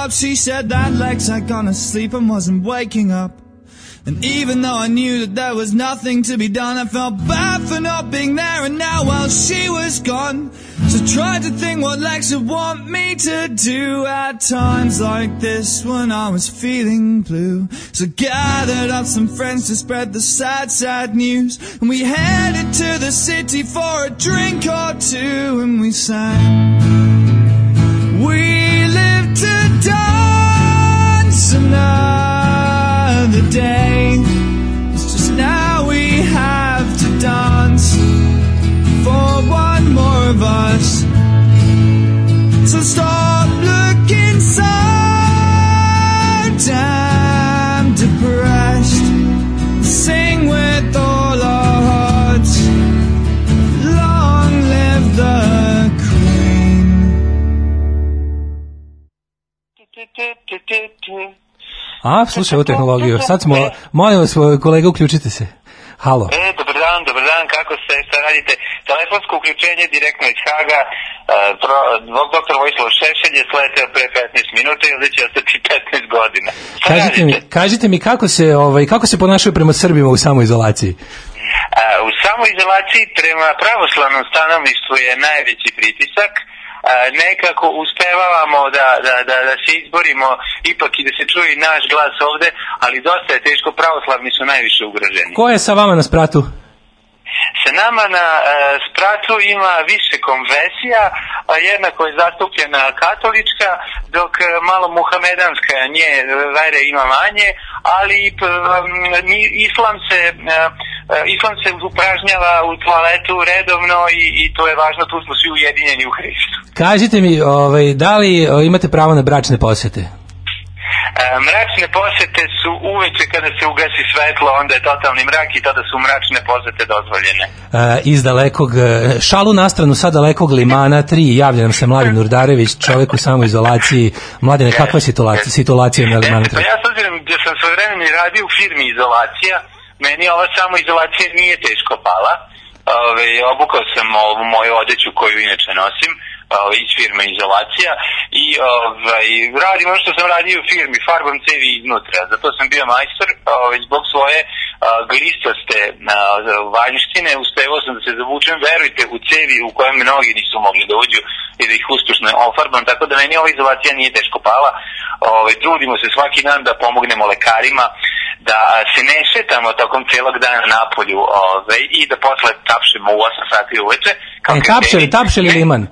[SPEAKER 4] up. She said that Lex had gone to sleep and wasn't waking up. And even though I knew that there was nothing to be done, I felt bad for not being there. And now, while she was gone, so tried to think what Lex would want me to do at times like this when I was feeling blue. So gathered up some friends to spread the sad, sad news. And we headed to the city for a drink or two, and we sang. We another day. It's just now we have to dance for one more of us. So stop looking so
[SPEAKER 1] A, slušaj ovu tehnologiju. Sad smo, molim vas, kolega, uključite se. Halo.
[SPEAKER 6] E, dobar dan, dobar dan, kako ste, šta radite? Telefonsko uključenje direktno iz Haga, e, pro, doktor Vojislav Šešelj je sleteo pre 15 minuta i ovdje će ostati 15 godina. Šta
[SPEAKER 1] Kažite mi,
[SPEAKER 6] radite?
[SPEAKER 1] kažite mi kako se, ovaj, kako se ponašaju prema Srbima u samoizolaciji?
[SPEAKER 6] A, u samoizolaciji prema pravoslavnom stanovništvu je najveći pritisak. Nekako uspevavamo da, da, da, da se izborimo ipak i da se čuje naš glas ovde, ali dosta je teško, pravoslavni su najviše ugroženi.
[SPEAKER 1] Ko je sa vama na spratu?
[SPEAKER 6] Sa nama na e, spratu ima više konverzija, a koja je zastupljena katolička, dok e, malo muhamedanska nje e, vere ima manje, ali p, m, ni- islam se e, e, islam se upražnjava u toaletu redovno i, i to je važno, tu smo svi ujedinjeni u Hristu.
[SPEAKER 1] Kažite mi, ovaj, da li imate pravo na bračne posete?
[SPEAKER 6] Mračne posete su uveče kada se ugasi svetlo, onda je totalni mrak i tada su mračne posete dozvoljene.
[SPEAKER 1] E, iz dalekog, e, šalu na stranu sa dalekog limana 3, javlja nam se Mladen Urdarević, čovek u samoizolaciji. Mladene, kakva je situacija, situacija na limanu
[SPEAKER 6] E, pa
[SPEAKER 1] 3?
[SPEAKER 6] ja s obzirom da sam svoje vremeni radio u firmi izolacija, meni ova samo izolacija nije teško pala. Ove, obukao sam ovu moju odeću koju inače nosim ove, iz firme izolacija i ovaj, radim ono što sam radio u firmi, farbam cevi iznutra. Zato sam bio majstor, ove, zbog svoje glistaste vanjštine, uspevao sam da se zavučem, verujte, u cevi u kojem mnogi nisu mogli da uđu i da ih uspešno ofarbam, tako da meni ova izolacija nije teško pala. Ove, trudimo se svaki dan da pomognemo lekarima, da se ne šetamo tokom celog dana napolju ove, i da posle tapšemo u 8 sati uveče. kao
[SPEAKER 1] E, tapšeli, tapšeli liman.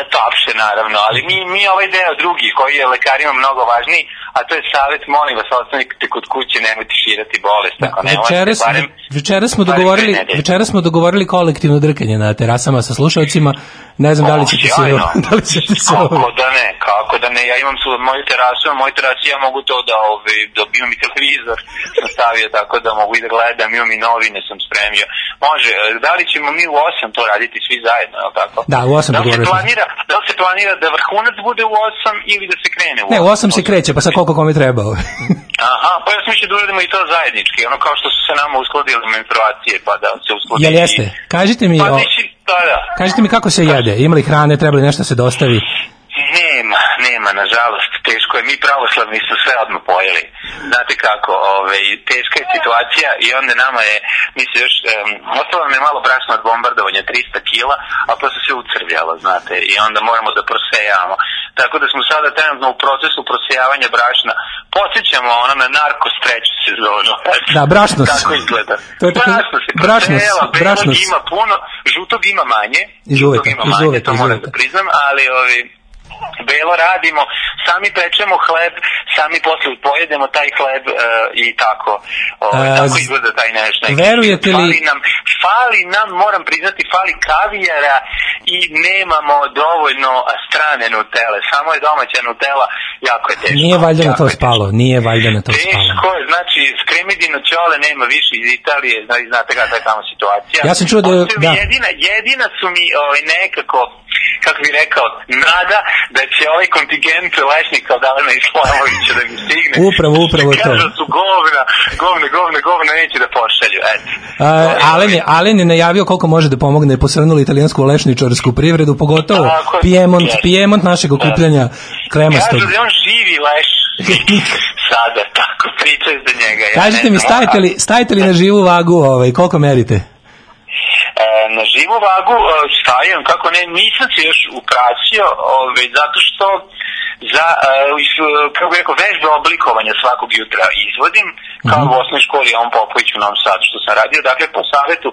[SPEAKER 6] E, Tapše, naravno, ali mi, mi ovaj deo drugi koji je lekarima mnogo važniji, a to je savjet, molim vas, ostanite kod kuće, nemojte širati bolest, ako ne
[SPEAKER 1] Večeras,
[SPEAKER 6] barem,
[SPEAKER 1] večeras smo
[SPEAKER 6] barem
[SPEAKER 1] dogovorili, večeras smo dogovorili kolektivno drkanje na terasama sa slušalcima. Ne znam da li ćete se,
[SPEAKER 6] sjajno.
[SPEAKER 1] da li ćete se
[SPEAKER 6] Kako da ne, kako da ne, ja imam su moju terasu, na mojoj terasi ja mogu to da, ovaj, da imam i televizor sam stavio tako da mogu i da gledam, imam i novine sam spremio. Može, e, da li ćemo mi u 8 to raditi svi zajedno, je tako?
[SPEAKER 1] Da, u osam
[SPEAKER 6] da li se planira, da li se planira da vrhunac bude u 8 ili da se krene u 8?
[SPEAKER 1] Ne, u osam se kreće, pa sad koliko kome treba.
[SPEAKER 6] Aha, pa ja sam mislio da uradimo i to zajednički, ono kao što su se nama uskladile menstruacije, pa da se uskladi.
[SPEAKER 1] Jel jeste? Kažite mi,
[SPEAKER 6] Pa
[SPEAKER 1] o,
[SPEAKER 6] mislim, da, da.
[SPEAKER 1] kažite mi kako se jede? Ima li hrane, treba li nešto da se dostavi?
[SPEAKER 6] Nema, nema, nažalost, teško je. Mi pravoslavni su sve odmah pojeli. Znate kako, ovaj, teška je situacija i onda nama je, mi se još, um, ostalo nam je malo brašna od bombardovanja, 300 kila, a to se sve ucrvljalo, znate, i onda moramo da prosejavamo. Tako da smo sada trenutno u procesu prosejavanja brašna. Podsjećamo ono na narkos treću sezonu.
[SPEAKER 1] Da, brašnos.
[SPEAKER 6] Tako izgleda.
[SPEAKER 1] To je tako-
[SPEAKER 6] brašno se prosejava, belog
[SPEAKER 1] brašnos.
[SPEAKER 6] ima puno, žutog ima manje. Žutog ima manje,
[SPEAKER 1] uveta,
[SPEAKER 6] to moram da priznam, ali ovi, belo radimo, sami pečemo hleb, sami posle pojedemo taj hleb e, i tako. Ovaj,
[SPEAKER 1] E,
[SPEAKER 6] tako izgleda taj naš neki.
[SPEAKER 1] verujete li-
[SPEAKER 6] Fali nam, fali nam, moram priznati, fali kavijara i nemamo dovoljno strane nutele. Samo je domaća nutela, jako je teško.
[SPEAKER 1] Nije valjda na to
[SPEAKER 6] teško.
[SPEAKER 1] spalo, nije valjda na to spalo.
[SPEAKER 6] Teško je, znači, skremidino ćole nema više iz Italije, znači, znate kakva je tamo situacija.
[SPEAKER 1] Ja sam čuo da da.
[SPEAKER 6] Jedina, jedina su mi ovaj, nekako kako bi rekao, nada da će ovaj kontingent lešnika od Alena Islamovića da mi stigne.
[SPEAKER 1] Upravo, upravo to.
[SPEAKER 6] Kažu da su govna, govne, govne, govne, neće da pošalju, eto.
[SPEAKER 1] A, Alen, je, Alen je najavio koliko može da pomogne posrnuli italijansku lešničarsku privredu, pogotovo
[SPEAKER 6] Tako je,
[SPEAKER 1] Piemont,
[SPEAKER 6] jeste.
[SPEAKER 1] Piemont našeg okupljanja kremastog.
[SPEAKER 6] Kažu da je on živi leš sada, tako pričaju za njega. Ja
[SPEAKER 1] Kažite mi,
[SPEAKER 6] znam,
[SPEAKER 1] stavite li, stavite li na živu vagu, ovaj, koliko merite?
[SPEAKER 6] E, na živu vagu e, stavim, kako ne, nisam se još upraćio, ove, zato što za, e, kako bih rekao, vežbe oblikovanja svakog jutra izvodim, kao u osnovnoj školi Jovan Popović u Novom Sadu, što sam radio, dakle, po savjetu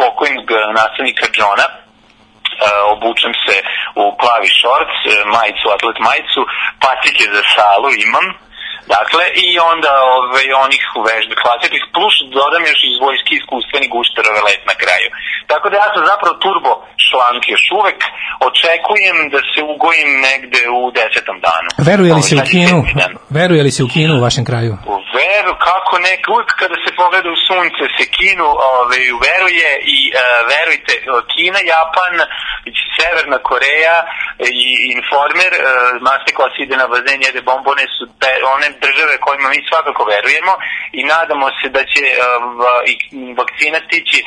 [SPEAKER 6] pokojnog nastavnika e, obučem se u plavi šorc, majicu, atlet majicu, pacike za salu imam, Dakle, i onda ove, onih vežbe klasičnih, plus dodam još iz vojske iskustveni gušterove let na kraju. Tako da ja sam zapravo turbo šlank još uvek, očekujem da se ugojim negde u desetom danu.
[SPEAKER 1] Veruje li se u kinu? Veruje li se u kinu u vašem kraju?
[SPEAKER 6] U veru, kako nek, uvijek kada se pogleda u sunce se kinu, ove, veruje i e, verujte, Kina, Japan, Severna Koreja i Informer, e, Master Class ide na bazen, jede bombone, su te, one države kojima mi svakako verujemo i nadamo se da će e, va- i vakcina stići,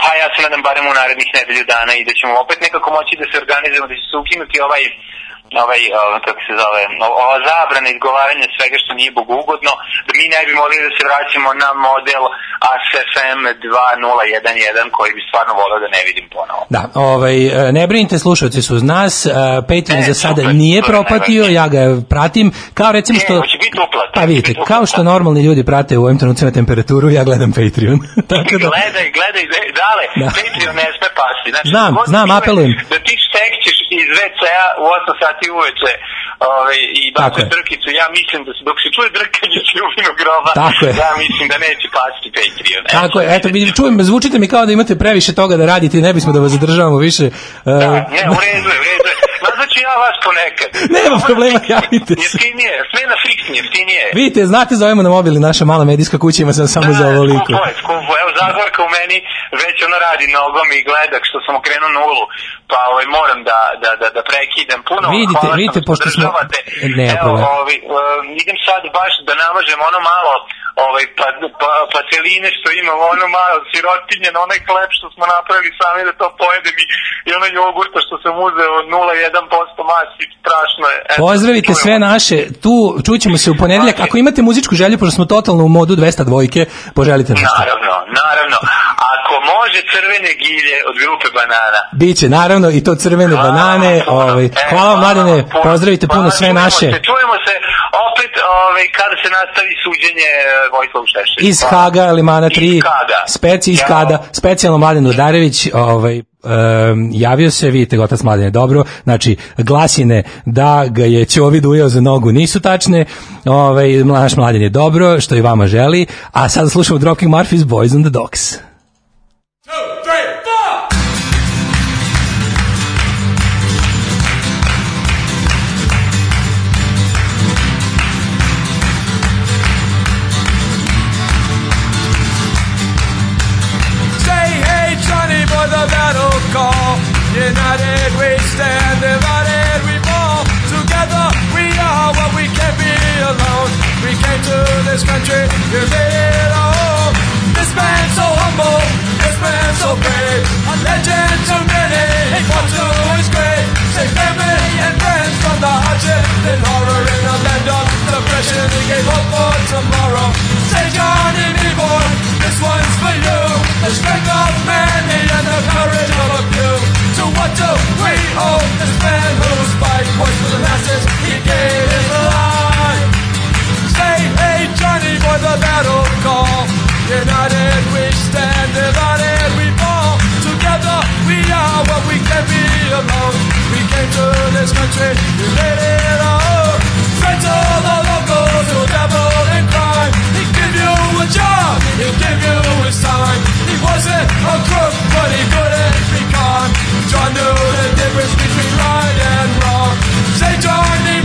[SPEAKER 6] pa ja se nadam barem u narednih nedelju dana i da ćemo opet nekako moći da se organizujemo, da će se ukinuti ovaj ovaj, ovaj, kako se zove, ova zabrana izgovaranja svega što nije bogugodno, da mi ne bi mogli da se vraćamo na model ASFM 2011 koji bi stvarno volio da ne vidim ponovo.
[SPEAKER 1] Da, ovaj, e, ne brinite, slušalci su uz nas, e, Patreon za sada
[SPEAKER 6] super,
[SPEAKER 1] nije
[SPEAKER 6] super,
[SPEAKER 1] propatio,
[SPEAKER 6] najvažnije.
[SPEAKER 1] ja ga pratim, kao recimo što...
[SPEAKER 6] hoće biti uplata,
[SPEAKER 1] Pa vidite,
[SPEAKER 6] biti
[SPEAKER 1] kao
[SPEAKER 6] uplata.
[SPEAKER 1] što normalni ljudi prate u ovim trenucima temperaturu, ja gledam Patreon. Tako da,
[SPEAKER 6] Gledaj, gledaj, dale,
[SPEAKER 1] Da.
[SPEAKER 6] Patreon ne sme pasti. Znači,
[SPEAKER 1] Znam, znam, apelujem.
[SPEAKER 6] Da ti štekćeš iz WC-a u 8 sati uveče ovaj, i
[SPEAKER 1] je.
[SPEAKER 6] drkicu, ja mislim da se dok se čuje drkanje ljubinog groba,
[SPEAKER 1] Tako je.
[SPEAKER 6] ja mislim da neće pasti Patreon. Eto,
[SPEAKER 1] tako je, eto, vidim, čujem, zvučite mi kao da imate previše toga da radite i ne bismo da vas zadržavamo više.
[SPEAKER 6] Da, ne, u redu je, u redu je. Nazvat ću ja vas ponekad.
[SPEAKER 1] Nema problema, javite se.
[SPEAKER 6] Jeftinije, sve na fiksni, jeftinije.
[SPEAKER 1] Vidite, znate, zovemo na mobil naša mala medijska kuća, ima sam samo za ovoliko.
[SPEAKER 6] skupo je, skupo. Evo, Zagorka u meni već ona radi nogom i gleda što sam okrenuo nulu, pa ovaj, moram da, da, da, da prekidam puno.
[SPEAKER 1] Vidite,
[SPEAKER 6] hvala
[SPEAKER 1] vidite, pošto smo-. Nema
[SPEAKER 6] Evo, ovaj, um, idem sad baš da namažem ono malo ovaj, pa, pa, pateline što imam, ono malo sirotinje na onaj hleb što smo napravili sami da to pojedem i, i ono jogurta što sam uzeo 0,1% masi, strašno je. Eto,
[SPEAKER 1] Pozdravite
[SPEAKER 6] čujemo
[SPEAKER 1] sve naše, tu čućemo se u ponedeljak. Ako imate muzičku želju, pošto smo totalno u modu 200 dvojke, poželite nešto.
[SPEAKER 6] Naravno, naravno. Može crvene gilje od grupe banana.
[SPEAKER 1] Biće, naravno, i to crvene
[SPEAKER 6] Hvala
[SPEAKER 1] banane.
[SPEAKER 6] puno.
[SPEAKER 1] Ovaj,
[SPEAKER 6] E,
[SPEAKER 1] hvala vam, mladene,
[SPEAKER 6] puno.
[SPEAKER 1] pozdravite puno
[SPEAKER 6] Hvala,
[SPEAKER 1] sve
[SPEAKER 6] čujemo
[SPEAKER 1] naše.
[SPEAKER 6] Se, čujemo se opet ovaj, kada se nastavi suđenje e, Vojislavu Šešelju.
[SPEAKER 1] Iz. Haga, Limana 3,
[SPEAKER 6] Iz Haga.
[SPEAKER 1] speci iz. Kada, specijalno Mladen Udarević, ovaj, Um, javio se, vidite ga otac Mladen je dobro, znači glasine da ga je Ćovid ujeo za nogu nisu tačne, ovaj, naš Mladen je dobro, što i vama želi, a sada slušamo Dropkick Murphys Boys on the Docks.
[SPEAKER 7] Say hey Johnny for the battle call. United we stand, divided we fall. Together we are what we can't be alone. We came to this country, we made this man so. A legend many, grave. Say family and friends from the hardship and horror in the land of depression. He gave for tomorrow. Say Johnny this one's for you. The strength of many and the courage of a few. To what do we owe this man for the masses? country, you let it all. Friends the locals who in crime. He give you a job, he give you his time. He wasn't a crook, but he couldn't be kind. John knew the difference between right and wrong. John, me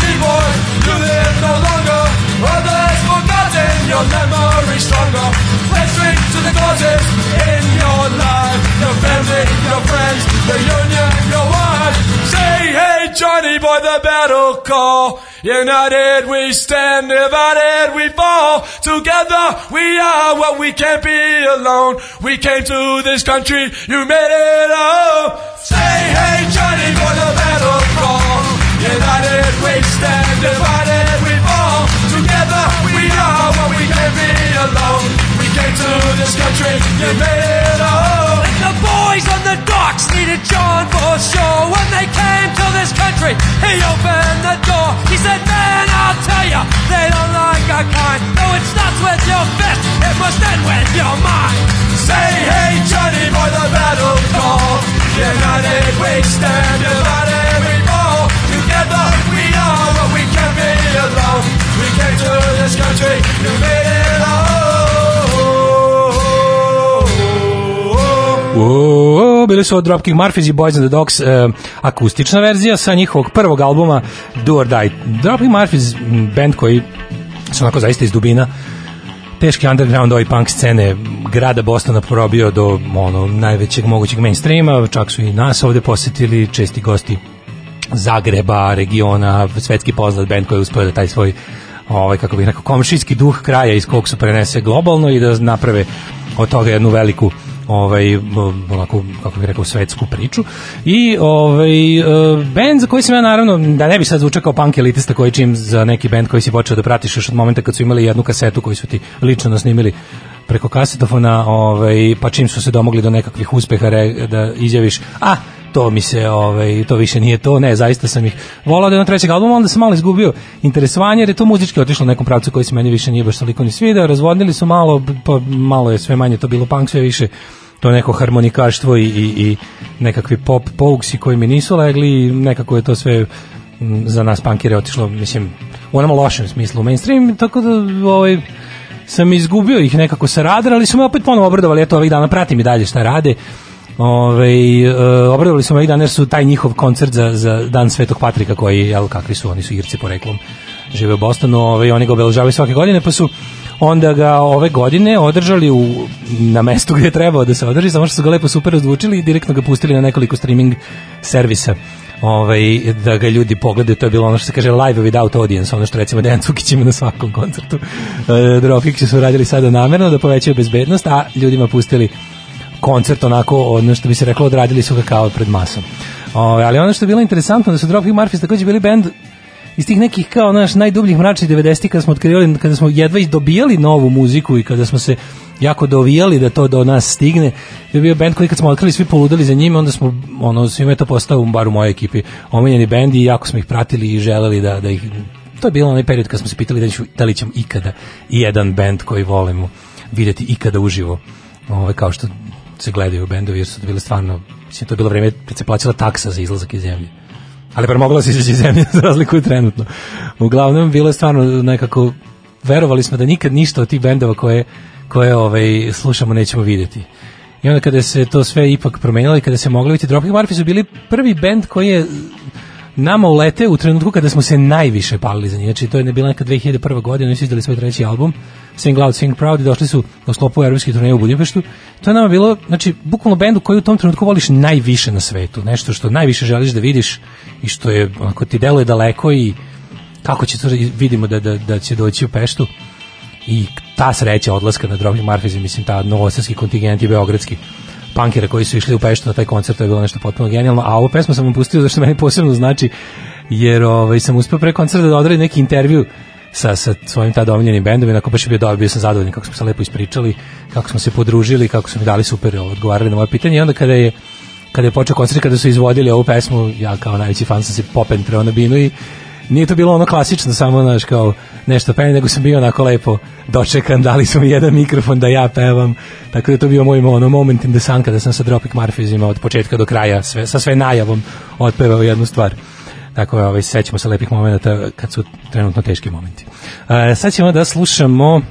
[SPEAKER 7] you live no longer. Others forgotten, your memory stronger. Let's drink to the causes in your life. Your family, your friends, the union battle call. United we stand, divided we fall. Together we are what we can't be alone. We came to this country, you made it up. Say hey Johnny, for the battle call. United we stand, divided we fall. Together we are what we can't be alone. We came to this country, you made it up.
[SPEAKER 8] And the boys on the docks needed John for sure. When they came to this country, he opened the door. He said, Man, I'll tell ya, they don't like our kind. No, it starts with your fist, it must end with your mind.
[SPEAKER 7] Say hey Johnny boy the battle call United we stand divided we fall Together we are what we can be alone We came to this country to made it
[SPEAKER 1] Uuu, bili su od Dropkick Murphys i Boys and the Dogs e, akustična verzija sa njihovog prvog albuma Do or Die. Dropkick Murphys, band koji su onako zaista iz dubina teški underground ovaj punk scene grada Bostona probio do ono najvećeg mogućeg mainstreama, čak su i nas ovde posetili, česti gosti Zagreba, regiona, svetski poznat band koji je uspio da taj svoj ovaj kako bih rekao komšijski duh kraja iz kog su prenese globalno i da naprave od toga jednu veliku ovaj onako kako bih rekao svetsku priču. I ovaj e, bend za koji sam ja naravno da ne bi sad zvučao kao punk elitista koji čim za neki bend koji si počeo da pratiš još od momenta kad su imali jednu kasetu koju su ti lično nasnimili preko kasetofona, ovaj pa čim su se domogli do nekakvih uspeha re, da izjaviš a to mi se ovaj to više nije to ne zaista sam ih volao da na trećeg albuma onda sam malo izgubio interesovanje jer je to muzički otišlo u nekom pravcu koji se meni više nije baš toliko ni svidao razvodnili su malo pa malo je sve manje to bilo punk sve više to neko harmonikaštvo i, i, i nekakvi pop pouksi koji mi nisu legli i nekako je to sve za nas punkire otišlo mislim u onom lošem smislu u mainstream tako da ovaj sam izgubio ih nekako sa radara, ali su me opet ponovo obradovali, eto ovih dana pratim i dalje šta rade. Ove, e, obradovali su me ovih dana jer su taj njihov koncert za, za Dan Svetog Patrika koji, jel, kakvi su, oni su Irci poreklom, žive u Bostonu, ove, oni ga obeležavaju svake godine, pa su onda ga ove godine održali u, na mestu gdje je trebao da se održi, samo što su ga lepo super razvučili i direktno ga pustili na nekoliko streaming servisa ovaj, da ga ljudi pogledaju, to je bilo ono što se kaže live without audience, ono što recimo Dejan Cukić ima na svakom koncertu. E, Dropkick su radili sada namerno da povećaju bezbednost, a ljudima pustili koncert onako, ono što bi se reklo, odradili su ga kao pred masom. Ove, ali ono što je bilo interesantno da su Dropkick Murphys takođe bili bend iz tih nekih kao naš najdubljih mračnih 90-ih kada smo otkrivali, kada smo jedva dobijali novu muziku i kada smo se jako dovijali da to do nas stigne. Je bio bend koji kad smo otkrili svi poludali za njime, onda smo ono svima je to postao bar u mojoj ekipi omiljeni bend i jako smo ih pratili i želeli da da ih to je bilo onaj period kad smo se pitali da, ću, da li ćemo ikada i jedan bend koji volimo videti ikada uživo. Ovaj kao što se gledaju bendovi jer su to bile stvarno mislim to je bilo vreme kad se plaćala taksa za izlazak iz zemlje ali bar mogla se izaći iz zemlje za razliku trenutno. Uglavnom, bilo je stvarno nekako, verovali smo da nikad ništa od tih bendova koje, koje ovaj, slušamo nećemo vidjeti. I onda kada se to sve ipak promenilo i kada se moglo vidjeti, Dropkick Murphys su bili prvi bend koji je nama ulete u trenutku kada smo se najviše palili za njih. Znači, to je bila neka 2001. godina, oni su izdali svoj treći album, Sing Loud, Sing Proud i došli su u sklopu evropskih turneja u Budimpeštu. To je nama bilo, znači, bukvalno bendu koji u tom trenutku voliš najviše na svetu. Nešto što najviše želiš da vidiš i što je, onako, ti deluje daleko i kako će to, vidimo da, da, da će doći u Peštu i ta sreća odlaska na Dropkick Murphys, mislim, ta novosadski kontingent i beogradski punkera koji su išli u Peštu na taj koncert, to je bilo nešto potpuno genijalno, a ovu pesmu sam vam pustio zašto meni posebno znači, jer ovaj, sam uspio pre koncerta da odradim neki intervju sa, sa svojim tada omiljenim bendom i nakon baš je bio dobar, bio sam zadovoljan kako smo se lepo ispričali, kako smo se podružili, kako su mi dali super odgovarali na moje pitanje i onda kada je kada je počeo koncert, kada su izvodili ovu pesmu, ja kao najveći fan sam se popentreo na binu i nije to bilo ono klasično, samo znaš kao nešto pevanje, nego sam bio onako lepo dočekan, dali su mi jedan mikrofon da ja pevam, tako da to bio moj ono moment in the sun kada sam sa Dropkick Murphysima od početka do kraja, sve, sa sve najavom otpevao jednu stvar. Tako je, ovaj, sećamo se lepih momenta kad su trenutno teški momenti. E, sad ćemo da slušamo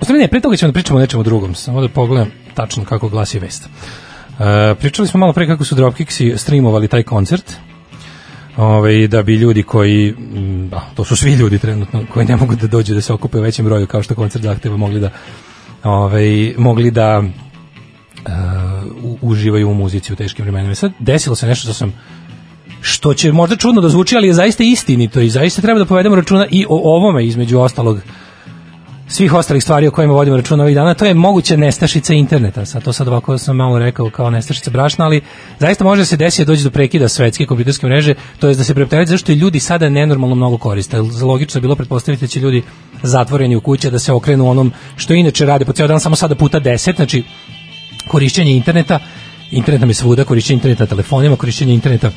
[SPEAKER 1] U ne, pre toga ćemo da pričamo o nečemu drugom, samo da pogledam tačno kako glasi vest. E, pričali smo malo pre kako su Dropkicksi streamovali taj koncert, ovaj, da bi ljudi koji, da, to su svi ljudi trenutno, koji ne mogu da dođu da se okupe u većem broju kao što koncert zahteva, mogli da ovaj, mogli da uh, uživaju u muzici u teškim vremenima. Sad desilo se nešto što sam što će možda čudno da zvuči, ali je zaista istinito i zaista treba da povedemo računa i o ovome između ostalog svih ostalih stvari o kojima vodimo računa ovih dana, to je moguća nestašica interneta. Sad to sad ovako sam malo rekao kao nestašica brašna, ali zaista može da se desiti da dođe do prekida svetske kompjuterske mreže, to je da se preopterećuje zašto i ljudi sada nenormalno mnogo koriste. Za logično je bilo pretpostaviti da će ljudi zatvoreni u kuće da se okrenu onom što inače rade po ceo dan samo sada puta 10, znači korišćenje interneta, internet nam je svuda, korišćenje interneta telefonima, korišćenje interneta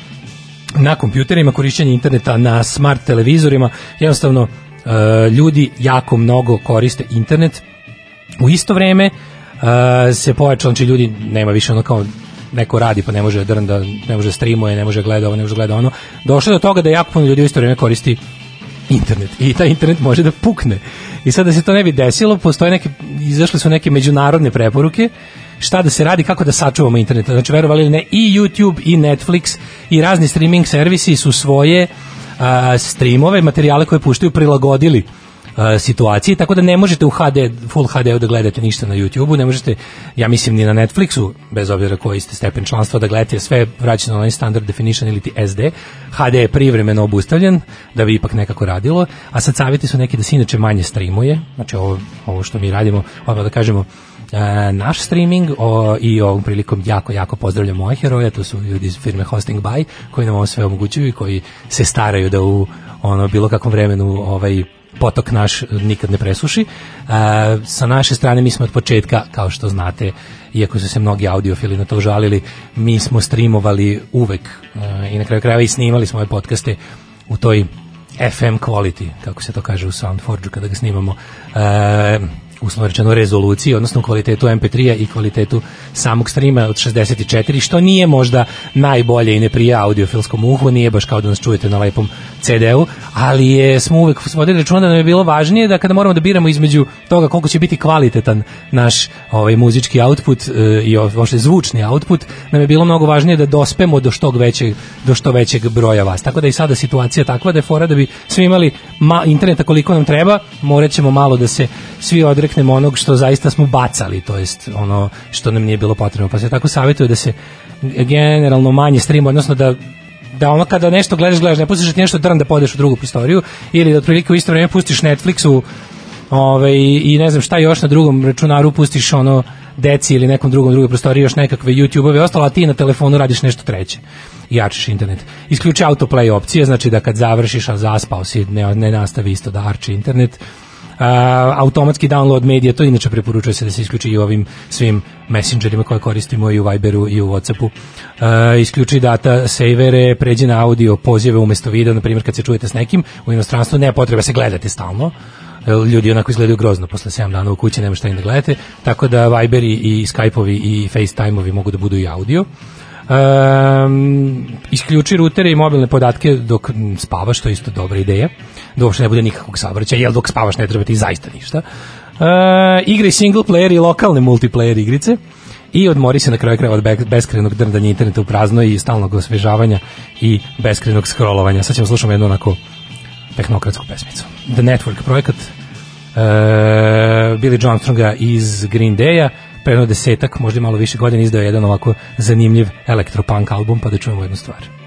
[SPEAKER 1] na kompjuterima, korišćenje interneta na smart televizorima, jednostavno e, ljudi jako mnogo koriste internet. U isto vreme e, se pojačalo, znači ljudi nema više ono kao neko radi pa ne može da da ne može da streamuje, ne može da gleda ovo, ne može da gleda ono. Došlo do toga da jako puno ljudi u isto vreme koristi internet i taj internet može da pukne. I sad da se to ne bi desilo, postoje neke izašle su neke međunarodne preporuke šta da se radi, kako da sačuvamo internet. Znači, verovali ili ne, i YouTube i Netflix i razni streaming servisi su svoje a, streamove, materijale koje puštaju prilagodili situaciji, tako da ne možete u HD, full HD da gledate ništa na YouTubeu, ne možete, ja mislim, ni na Netflixu, bez obzira koji ste stepen članstva, da gledate sve vraćeno na onaj standard definition ili ti SD. HD je privremeno obustavljen, da bi ipak nekako radilo, a sad savjeti su neki da se inače manje streamuje, znači ovo, ovo što mi radimo, odmah da kažemo, e, naš streaming o, i ovom prilikom jako, jako pozdravljam moje heroje, to su ljudi iz firme Hosting By, koji nam ovo sve omogućuju i koji se staraju da u ono bilo kakvom vremenu ovaj potok naš nikad ne presuši. E, sa naše strane mi smo od početka, kao što znate, iako su se mnogi audiofili na to žalili, mi smo streamovali uvek e, i na kraju krajeva i snimali smo ove podcaste u toj FM quality, kako se to kaže u Soundforge kada ga snimamo. E, uslovno rezoluciji, odnosno kvalitetu MP3-a i kvalitetu samog streama od 64, što nije možda najbolje i ne prija audiofilskom uhu, nije baš kao da nas čujete na lepom CD-u, ali je, smo uvek vodili računa da nam je bilo važnije da kada moramo da biramo između toga koliko će biti kvalitetan naš ovaj muzički output e, i uopšte zvučni output, nam je bilo mnogo važnije da dospemo do što većeg do što većeg broja vas. Tako da i sada situacija takva da je fora da bi svi imali ma, interneta koliko nam treba, morat ćemo malo da se svi odreknemo onog što zaista smo bacali, to jest ono što nam nije bilo potrebno. Pa se tako savjetuje da se generalno manje stream, odnosno da da ono kada nešto gledaš, gledaš, ne pustiš ti nešto drn da podeš u drugu prostoriju ili da otprilike u isto vreme pustiš Netflixu ovaj, i ne znam šta još na drugom računaru pustiš ono deci ili nekom drugom drugoj prostoriji još nekakve YouTube-ove ostalo, a ti na telefonu radiš nešto treće jačiš internet. Isključi autoplay opcije, znači da kad završiš, a zaspao si, ne, ne nastavi isto da arči internet, automatski download medija, to inače preporučuje se da se isključi i ovim svim messengerima koje koristimo i u Viberu i u Whatsappu. Uh, isključi data savere, pređi na audio pozive umesto videa, na primjer kad se čujete s nekim u inostranstvu, nema potreba se gledate stalno ljudi onako izgledaju grozno posle 7 dana u kući, nema šta im da gledate, tako da Viberi i Skype-ovi i FaceTime-ovi mogu da budu i audio. Um, isključi rutere i mobilne podatke dok spavaš, to je isto dobra ideja. Da uopšte ne bude nikakvog saobraćaja, jer dok spavaš ne treba ti zaista ništa. Uh, igri single player i lokalne multiplayer igrice i odmori se na kraju krajeva od beskrenog drndanja interneta u prazno i stalnog osvežavanja i beskrenog scrollovanja. Sad ćemo slušati jednu onako tehnokratsku pesmicu. The Network projekat uh, Billy John Armstronga iz Green Day-a pre desetak, možda malo više godina izdao jedan ovako zanimljiv elektropunk album, pa da čujemo jednu stvar.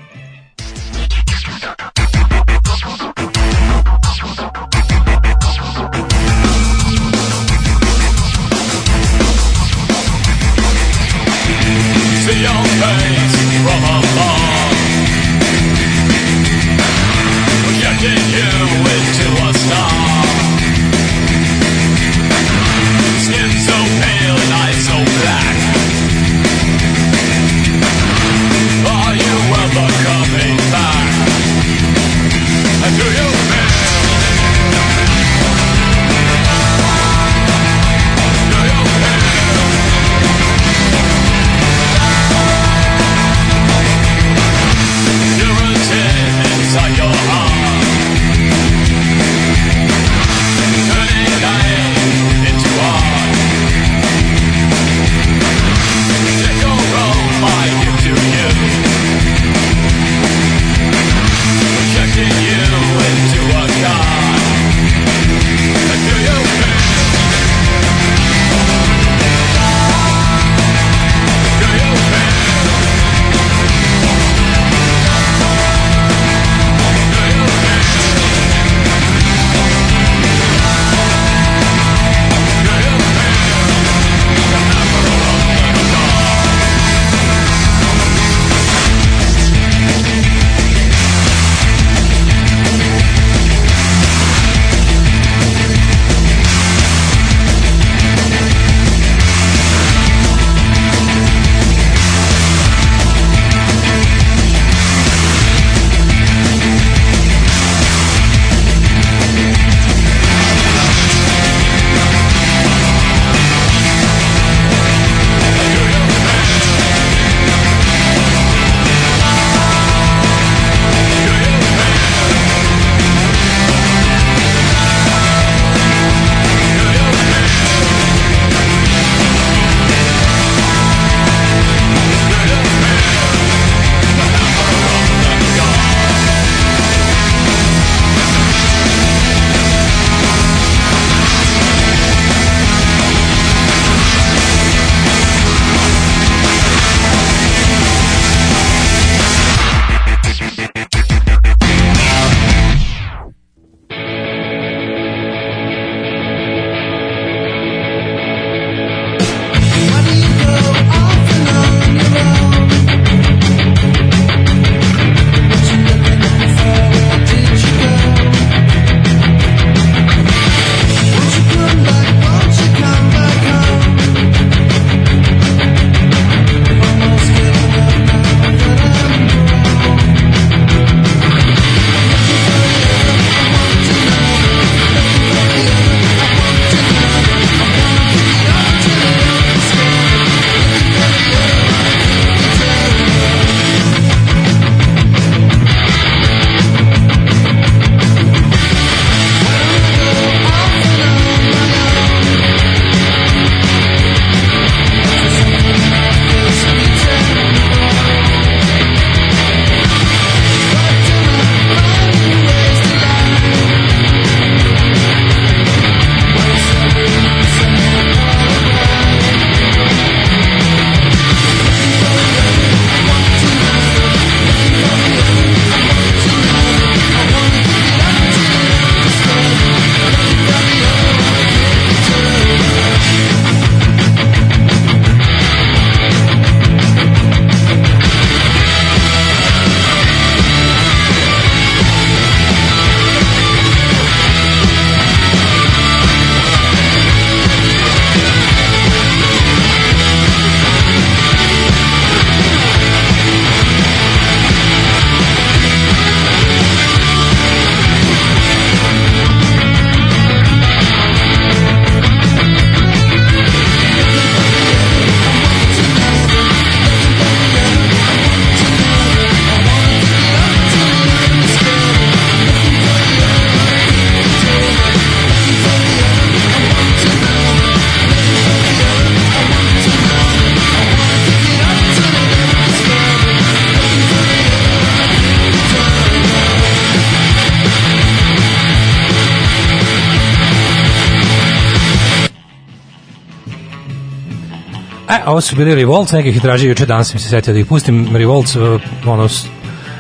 [SPEAKER 1] Ovo su bili Revolts, nekih ih juče, danas mi se setio da ih pustim. Revolts, uh, ono,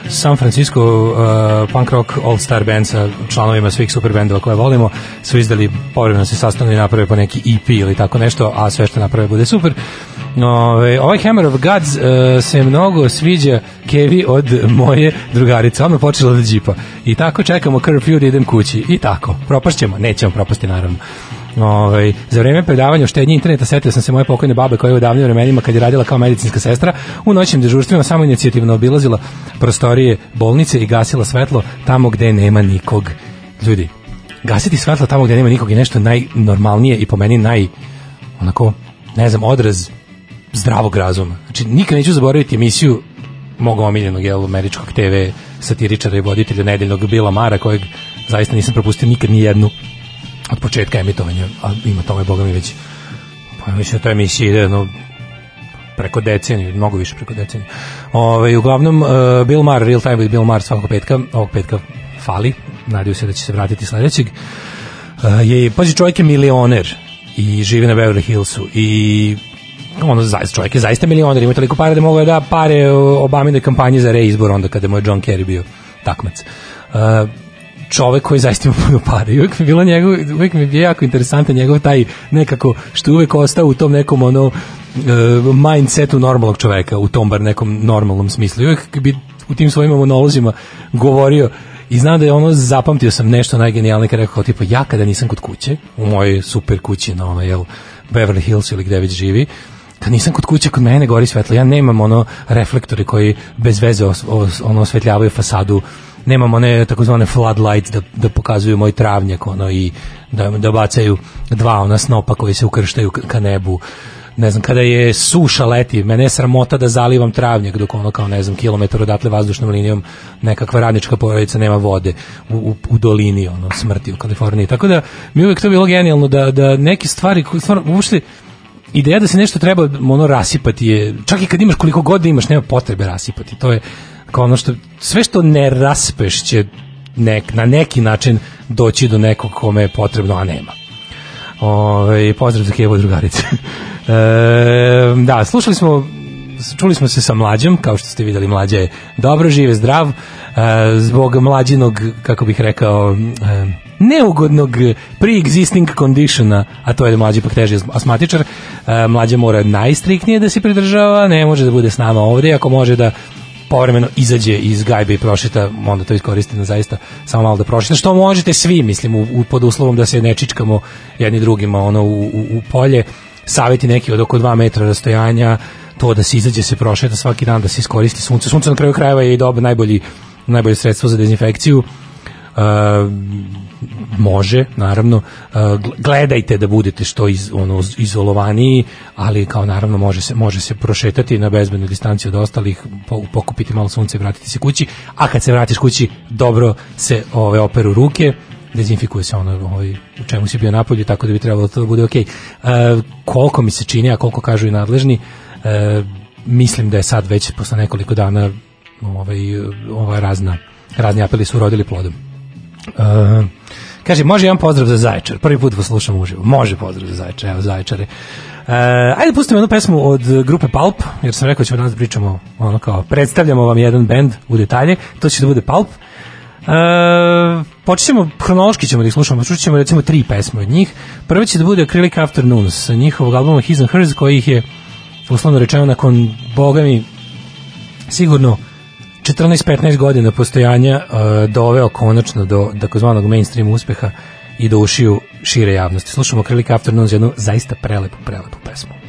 [SPEAKER 1] San Francisco uh, punk rock all star band sa članovima svih super bendova koje volimo su izdali povremeno se sastavno i naprave po neki EP ili tako nešto, a sve što naprave bude super. Ove, ovaj Hammer of Gods uh, se mnogo sviđa Kevi od moje drugarice. Odmah počela da džipa. I tako čekamo curfew da idem kući. I tako. Propašćemo? Nećemo propasti naravno. Ovaj za vreme predavanja o štednji interneta setio sam se moje pokojne babe koja je u davnim vremenima kad je radila kao medicinska sestra u noćnim dežurstvima samo inicijativno obilazila prostorije bolnice i gasila svetlo tamo gde nema nikog. Ljudi, gasiti svetlo tamo gde nema nikog je nešto najnormalnije i po meni naj onako, ne znam, odraz zdravog razuma. Znači, nikad neću zaboraviti emisiju mog omiljenog jel, američkog TV satiričara i voditelja nedeljnog Bila Mara, kojeg zaista nisam propustio nikad ni jednu od početka emitovanja, a ima tome, boga mi već, pa mislim da to emisija ide, no, preko decenije, mnogo više preko decenije. Ove, uglavnom, uh, Bill Maher, Real Time with Bill Maher svakog petka, ovog petka fali, nadaju se da će se vratiti sledećeg. Uh, je, pazi, čovjek je milioner i živi na Beverly Hillsu i ono zaista čovjek je zaista milioner, ima toliko para da mogu da pare Obamine kampanji za reizbor onda kada mu je John Kerry bio takmac. Uh, čovek koji zaista ima puno para. I uvijek mi bilo njegov, uvijek mi je jako interesantan njegov taj nekako, što je uvijek ostao u tom nekom ono uh, mindsetu normalnog čoveka, u tom bar nekom normalnom smislu. I uvijek bi u tim svojim monolozima govorio i znam da je ono, zapamtio sam nešto najgenijalnije kada rekao, kao tipa, ja kada nisam kod kuće, u mojoj super kući na ono, jel, Beverly Hills ili gde već živi, kad nisam kod kuće, kod mene gori svetlo, ja nemam ono reflektore koji bez veze os, os, ono osvetljavaju fasadu, nemam one takozvane floodlights da, da pokazuju moj travnjak ono, i da, da bacaju dva ona snopa koji se ukrštaju ka nebu ne znam, kada je suša leti, mene je sramota da zalivam travnjak dok ono kao, ne znam, kilometar odatle vazdušnom linijom nekakva radnička porodica nema vode u, u, u dolini, ono, smrti u Kaliforniji. Tako da mi je uvijek to bilo genijalno da, da neke stvari, stvarno, uopšte, ideja da se nešto treba ono rasipati je, čak i kad imaš koliko god da imaš, nema potrebe rasipati. To je kao ono što, sve što ne raspeš će nek, na neki način doći do nekog kome je potrebno, a nema. Ove, pozdrav za Kevo drugarice. e, da, slušali smo čuli smo se sa mlađom, kao što ste videli mlađa je dobro, žive, zdrav, e, zbog mlađinog, kako bih rekao, neugodnog pre-existing conditiona, a to je da mlađi pak teži asmatičar, e, mlađa mora najstriktnije da se pridržava, ne može da bude s nama ovde, ako može da povremeno izađe iz gajbe i prošeta, onda to iskoristi na zaista samo malo da prošeta, što možete svi, mislim, u, u, pod uslovom da se ne čičkamo jedni drugima ono, u, u, u polje, saveti neki od oko 2 metra rastojanja, to da se izađe se prošeta svaki dan, da se iskoristi sunce. Sunce na kraju krajeva je i dobro najbolji, najbolje sredstvo za dezinfekciju. Uh, može, naravno, gl- gledajte da budete što iz, ono, izolovaniji, ali kao naravno može se, može se prošetati na bezbednu distanciju od ostalih, po, pokupiti malo sunce i vratiti se kući, a kad se vratiš kući, dobro se ove, operu ruke, dezinfikuje se ono ovaj, u čemu si bio napolju, tako da bi trebalo to da bude okej. Uh, koliko mi se čini, a koliko kažu i nadležni, uh, mislim da je sad već posle nekoliko dana ovaj, ova razna, razni apeli su urodili plodom. Uh, kaže, može jedan pozdrav za Zaječar. Prvi put vas slušam uživo. Može pozdrav za Zaječar, evo Zaječare. Uh, ajde pustimo jednu pesmu od grupe Pulp, jer sam rekao da ćemo danas pričamo, ono kao, predstavljamo vam jedan bend u detalje, to će da bude Pulp. Uh, počet ćemo, hronološki ćemo da ih slušamo, čući ćemo recimo tri pesme od njih. Prva će da bude Acrylic Afternoons, sa njihovog albuma His and Hers, koji ih je, uslovno rečeno, nakon, boga mi, sigurno 14-15 godina postojanja uh, doveo konačno do takozvanog mainstream uspeha i do ušiju šire javnosti. Slušamo Acrylic Afternoons, jednu zaista prelepu, prelepu pesmu.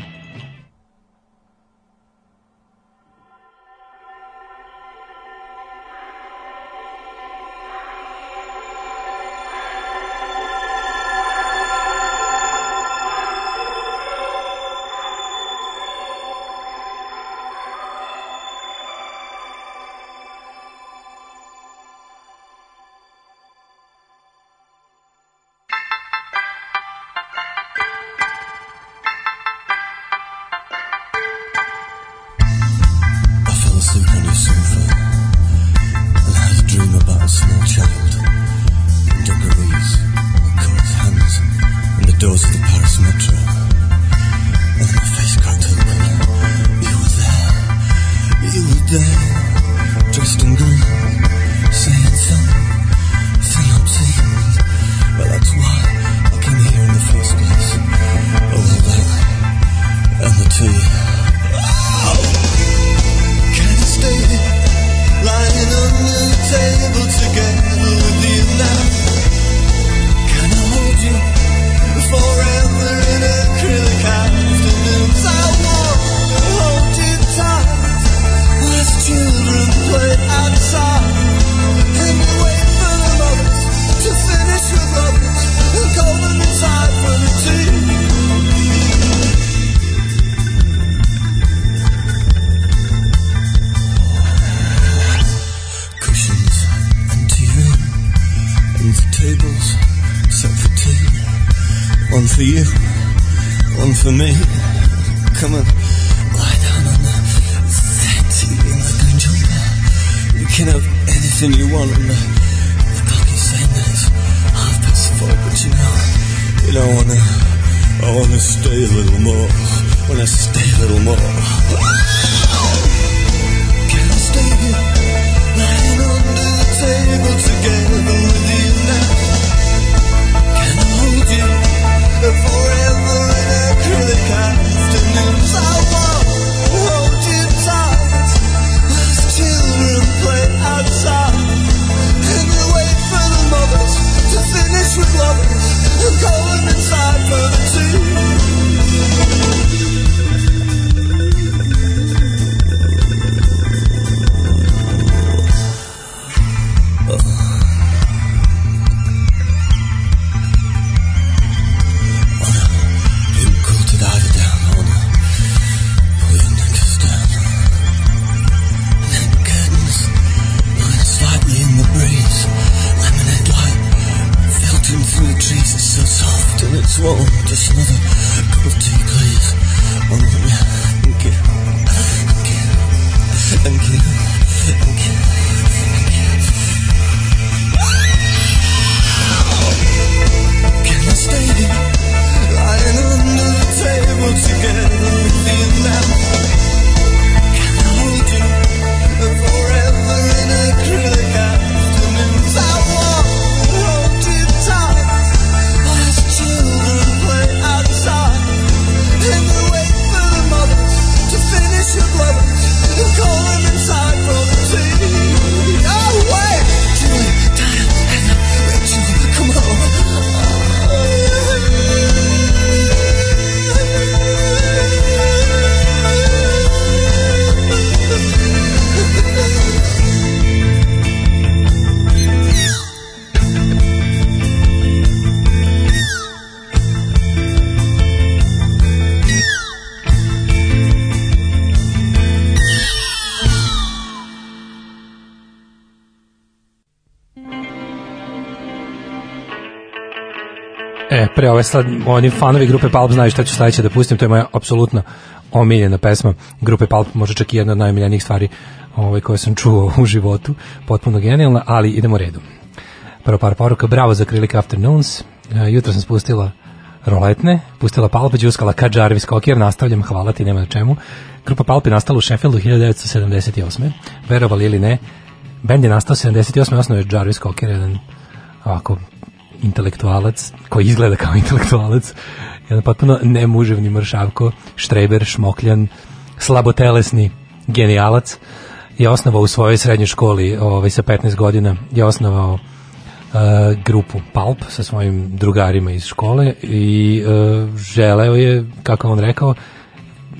[SPEAKER 1] Pre ove sad, oni fanovi grupe Pulp znaju šta ću sledeće da pustim, to je moja apsolutno omiljena pesma grupe Pulp, možda čak i jedna od najomiljenijih stvari ovaj, koje sam čuo u životu, potpuno genijalna, ali idemo redom. Prvo par poruka, bravo za Acrylic Afternoons, e, jutro sam spustila roletne, pustila Palpa, džuskala ka Jarvis Cocker, nastavljam, hvala ti, nema na čemu. Grupa Palp je nastala u Sheffieldu 1978. Verovali ili ne, bend je nastao 78. osnovno je Jarvis Cocker, jedan ovako intelektualac, koji izgleda kao intelektualac, jedan potpuno nemuževni mršavko, štreber, šmokljan, slabotelesni genijalac, je osnovao u svojoj srednjoj školi ovaj, sa 15 godina, je osnovao uh, grupu Pulp sa svojim drugarima iz škole i uh, želeo je, kako on rekao,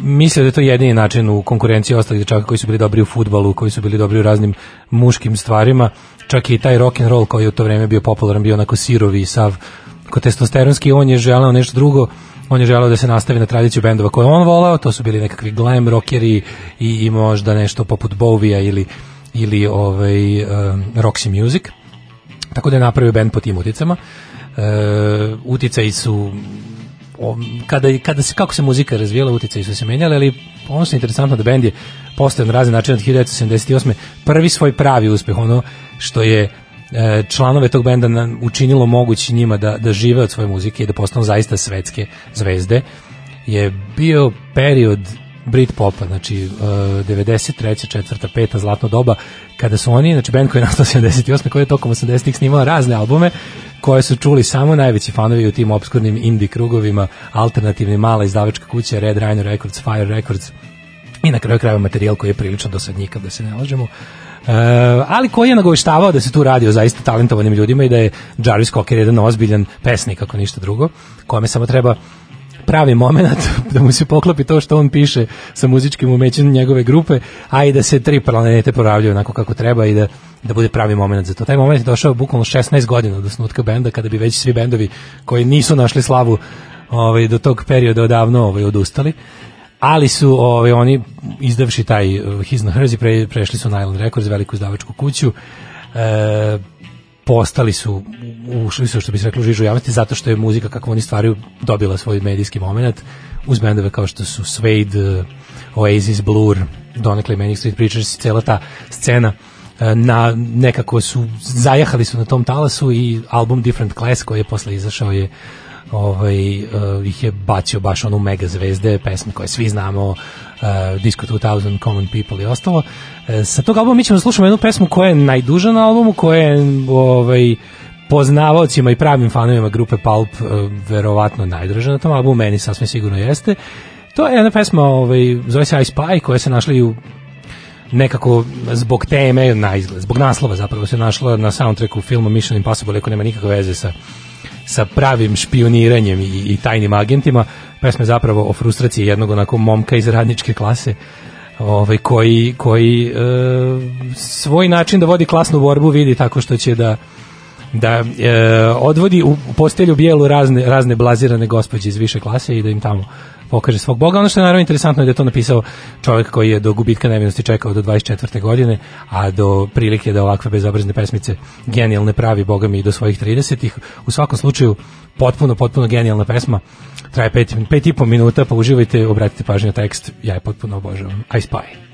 [SPEAKER 1] mislio da je to jedini način u konkurenciji ostalih dečaka koji su bili dobri u futbalu, koji su bili dobri u raznim muškim stvarima, čak i taj rock and roll koji u to vreme bio popularan, bio onako sirovi i sav ko testosteronski, on je želeo nešto drugo, on je želeo da se nastavi na tradiciju bendova koje on volao, to su bili nekakvi glam rockeri i, i možda nešto poput Bovija ili, ili ovaj, um, Roxy Music. Tako da je napravio bend po tim uticama. E, uticaji su kada, kada se, kako se muzika razvijala, uticaji su se menjali, ali ono što je interesantno da bend je postao na razne načine od 1978. prvi svoj pravi uspeh, ono što je e, članove tog benda učinilo mogući njima da, da žive od svoje muzike i da postanu zaista svetske zvezde, je bio period Britpopa, znači uh, 93. četvrta, peta, zlatno doba, kada su oni, znači band koji je nastao 78. koji je tokom 80-ih snimao razne albume, koje su čuli samo najveći fanovi u tim obskurnim indie krugovima, alternativni mala izdavačka kuća, Red Rhino Records, Fire Records, i na kraju krajeva materijal koji je prilično dosadnjikav, da se ne lažemo. E, ali koji je nagoveštavao da se tu radi o zaista talentovanim ljudima i da je Jarvis Cocker jedan ozbiljan pesnik, ako ništa drugo, kome samo treba pravi moment da mu se poklopi to što on piše sa muzičkim umećem njegove grupe, a i da se tri planete poravljaju onako kako treba i da da bude pravi moment za to. Taj moment je došao bukvalno 16 godina od osnutka benda, kada bi već svi bendovi koji nisu našli slavu ovaj, do tog perioda odavno ovaj, odustali ali su ovaj, oni izdavši taj uh, His and Hers i pre, prešli su na Island Records, veliku izdavačku kuću, e, postali su, ušli su, što bi se reklo, žižu javnosti, zato što je muzika kako oni stvaraju dobila svoj medijski moment. Uz bendove kao što su Suede, Oasis, Blur, donekle Manic Street Preachers cela ta scena e, na nekako su zajahali su na tom talasu i album Different Class koji je posle izašao je ovaj, uh, ih je bacio baš onu mega zvezde, pesme koje svi znamo, uh, Disco 2000, Common People i ostalo. Uh, sa tog albuma mi ćemo da slušamo jednu pesmu koja je najduža na albumu, koja je ovaj, poznavaocima i pravim fanovima grupe Pulp uh, verovatno najdraža na tom albumu, meni sasvim sigurno jeste. To je jedna pesma, ovaj, zove se I Spy, koja se našla i u nekako zbog teme na izgled, zbog naslova zapravo se našla na soundtracku filma Mission Impossible, ako nema nikakve veze sa sa pravim špioniranjem i, i tajnim agentima. Pesma je zapravo o frustraciji jednog onako momka iz radničke klase ovaj, koji, koji e, svoj način da vodi klasnu borbu vidi tako što će da da e, odvodi u postelju bijelu razne, razne blazirane gospođe iz više klase i da im tamo pokaže svog boga. Ono što je naravno interesantno je da je to napisao čovjek koji je do gubitka nevinosti čekao do 24. godine, a do prilike da ovakve bezobrazne pesmice genijalne pravi boga mi do svojih 30-ih. U svakom slučaju potpuno, potpuno genijalna pesma. Traje pet, pet i po minuta, pa uživajte, obratite pažnju na tekst. Ja je potpuno obožavam. I Spy.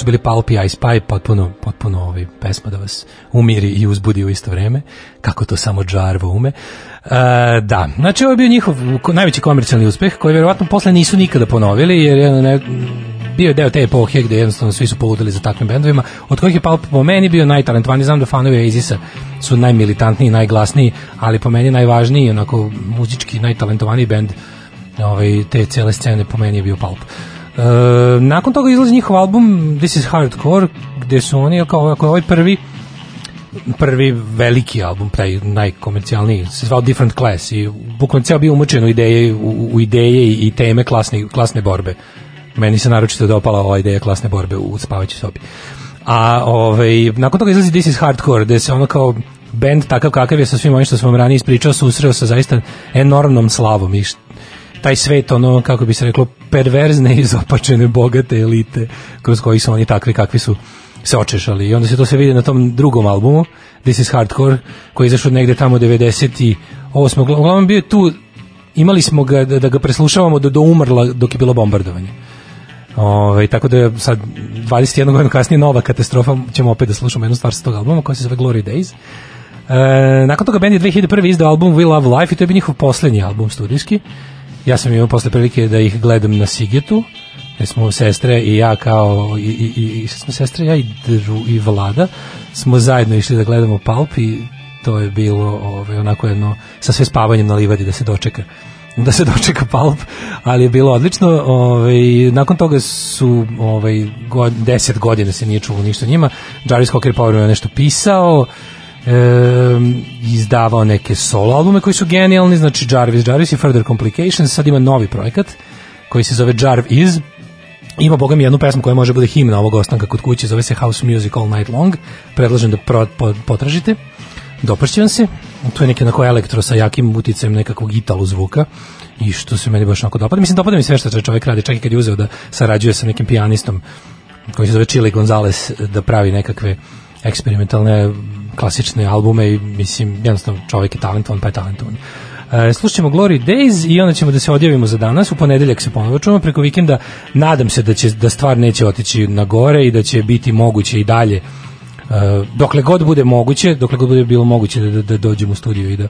[SPEAKER 1] Su bili Pulp i Ice potpuno, potpuno ovaj, pesma da vas umiri i uzbudi u isto vreme, kako to samo Džarvo ume. E, da, znači ovo je bio njihov najveći komercijalni uspeh, koji verovatno posle nisu nikada ponovili, jer je ne, bio je deo te epohe gde jednostavno svi su poludili za takvim bendovima, od kojih je Pulp po meni bio najtalentovaniji, znam da fanovi Oasisa su najmilitantniji, najglasniji, ali po meni najvažniji, onako muzički najtalentovaniji bend ovaj, te cele scene po meni je bio Pulp. E, nakon toga izlazi njihov album This is Hardcore, gde su oni, kao, je ovaj prvi prvi veliki album, taj najkomercijalniji, se zvao Different Class i bukvalno ceo bio umočen u ideje, u, u ideje i teme klasne, klasne borbe. Meni se naročito dopala ova ideja klasne borbe u spavaćoj sobi. A ovaj, nakon toga izlazi This is Hardcore, gde se ono kao band takav kakav je sa svim ovim što sam vam ranije ispričao, susreo sa zaista enormnom slavom i taj svet, ono, kako bi se reklo, perverzne, izopačene, bogate elite, kroz koji su oni takvi kakvi su se očešali. I onda se to sve vidi na tom drugom albumu, This is Hardcore, koji je izašao negde tamo 98. Uglavnom bio tu, imali smo ga da, da ga preslušavamo do, do umrla dok je bilo bombardovanje. Ove, tako da je sad 21 godina kasnije nova katastrofa, ćemo opet da slušamo jednu stvar sa tog albuma koja se zove Glory Days. E, nakon toga band je 2001. izdao album We Love Life i to je bio njihov poslednji album studijski. Ja sam imao posle prilike da ih gledam na Sigetu, gde smo sestre i ja kao i, i, i, smo sestre ja i Dru i Vlada smo zajedno išli da gledamo Pulp i to je bilo ovaj, onako jedno sa sve spavanjem na livadi da se dočeka da se dočeka Pulp, ali je bilo odlično. Ovaj nakon toga su ovaj god, 10 godina se nije čulo ništa njima. Jarvis Cocker je nešto pisao, izdavao neke solo albume koji su genijalni, znači Jarvis, Jarvis i Further Complications, sad ima novi projekat koji se zove Jarv Is, ima boga mi jednu pesmu koja može bude himna ovog ostanka kod kuće, zove se House Music All Night Long, predlažem da pro, po, potražite, dopašće vam se, to je neki onako elektro sa jakim uticajem nekakvog italu zvuka i što se meni baš onako dopada, mislim dopada mi sve što čovjek radi, čak i kad je uzeo da sarađuje sa nekim pijanistom koji se zove Chili Gonzales da pravi nekakve eksperimentalne klasične albume i mislim jednostavno čovjek je talentovan pa je talentovan. E, slušćemo Glory Days i onda ćemo da se odjavimo za danas. U ponedeljak se ponovo čujemo preko vikenda. Nadam se da će da stvar neće otići na gore i da će biti moguće i dalje e, dokle god bude moguće, dokle god bude bilo moguće da, da, da dođem u studiju i da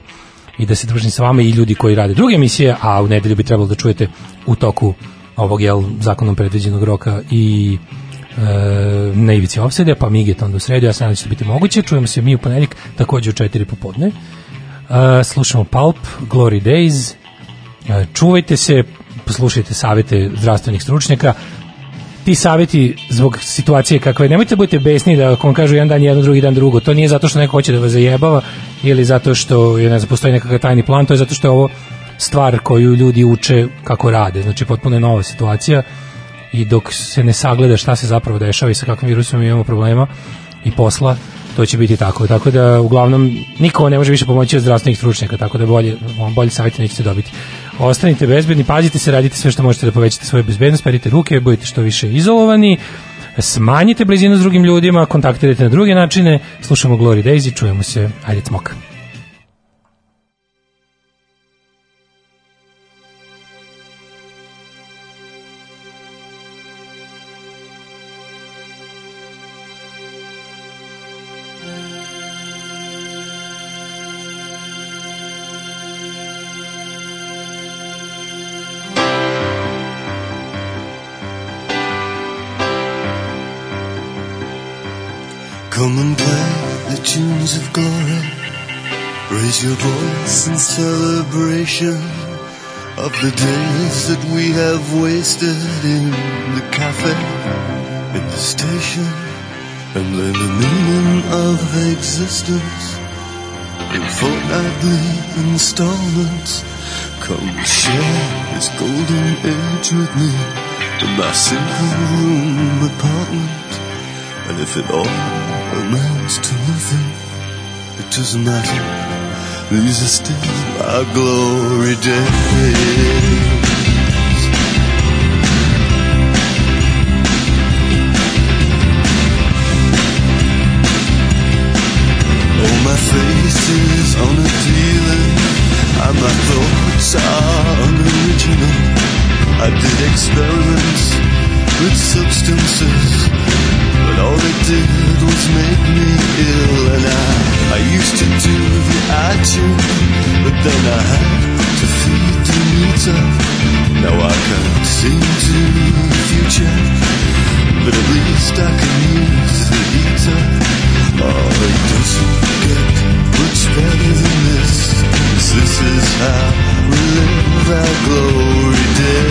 [SPEAKER 1] i da se družim sa vama i ljudi koji rade druge emisije, a u nedelju bi trebalo da čujete u toku ovog jel zakonom predviđenog roka i na ivici ofsede, pa Miget onda u sredu, ja nadam da će biti moguće. Čujemo se mi u ponedjeljak, takođe u četiri popodne. E, slušamo Pulp, Glory Days, e, čuvajte se, poslušajte savete zdravstvenih stručnjaka, ti saveti zbog situacije kakve, nemojte da budete besni da ako vam kažu jedan dan jedno, drugi dan drugo, to nije zato što neko hoće da vas zajebava ili zato što je, ne znam, postoji nekakav tajni plan, to je zato što je ovo stvar koju ljudi uče kako rade, znači potpuno je nova situacija i dok se ne sagleda šta se zapravo dešava i sa kakvim virusom imamo problema i posla, to će biti tako. Tako da uglavnom niko ne može više pomoći od zdravstvenih stručnjaka, tako da bolje, bolje savjeti nećete dobiti. Ostanite bezbedni, pazite se, radite sve što možete da povećate svoju bezbednost, perite ruke, budite što više izolovani, smanjite blizinu s drugim ljudima, kontaktirajte na druge načine, slušamo Glory Daisy, čujemo se, ajde cmok.
[SPEAKER 5] Celebration of the days that we have wasted in the cafe, in the station, and learn the meaning of existence in fortnightly installments. Come share this golden age with me in my single room apartment. And if it all amounts to nothing, it doesn't matter. These are still our glory days. Oh, my face is dealer, and my thoughts are unoriginal. I did experiments with substances, but all they did was make me ill. And I, I used to do the action, but then I had to feed the meter. Now I can't see into the future, but at least I can use the heater. Oh, it doesn't get much better than this. This is how we live our glory days.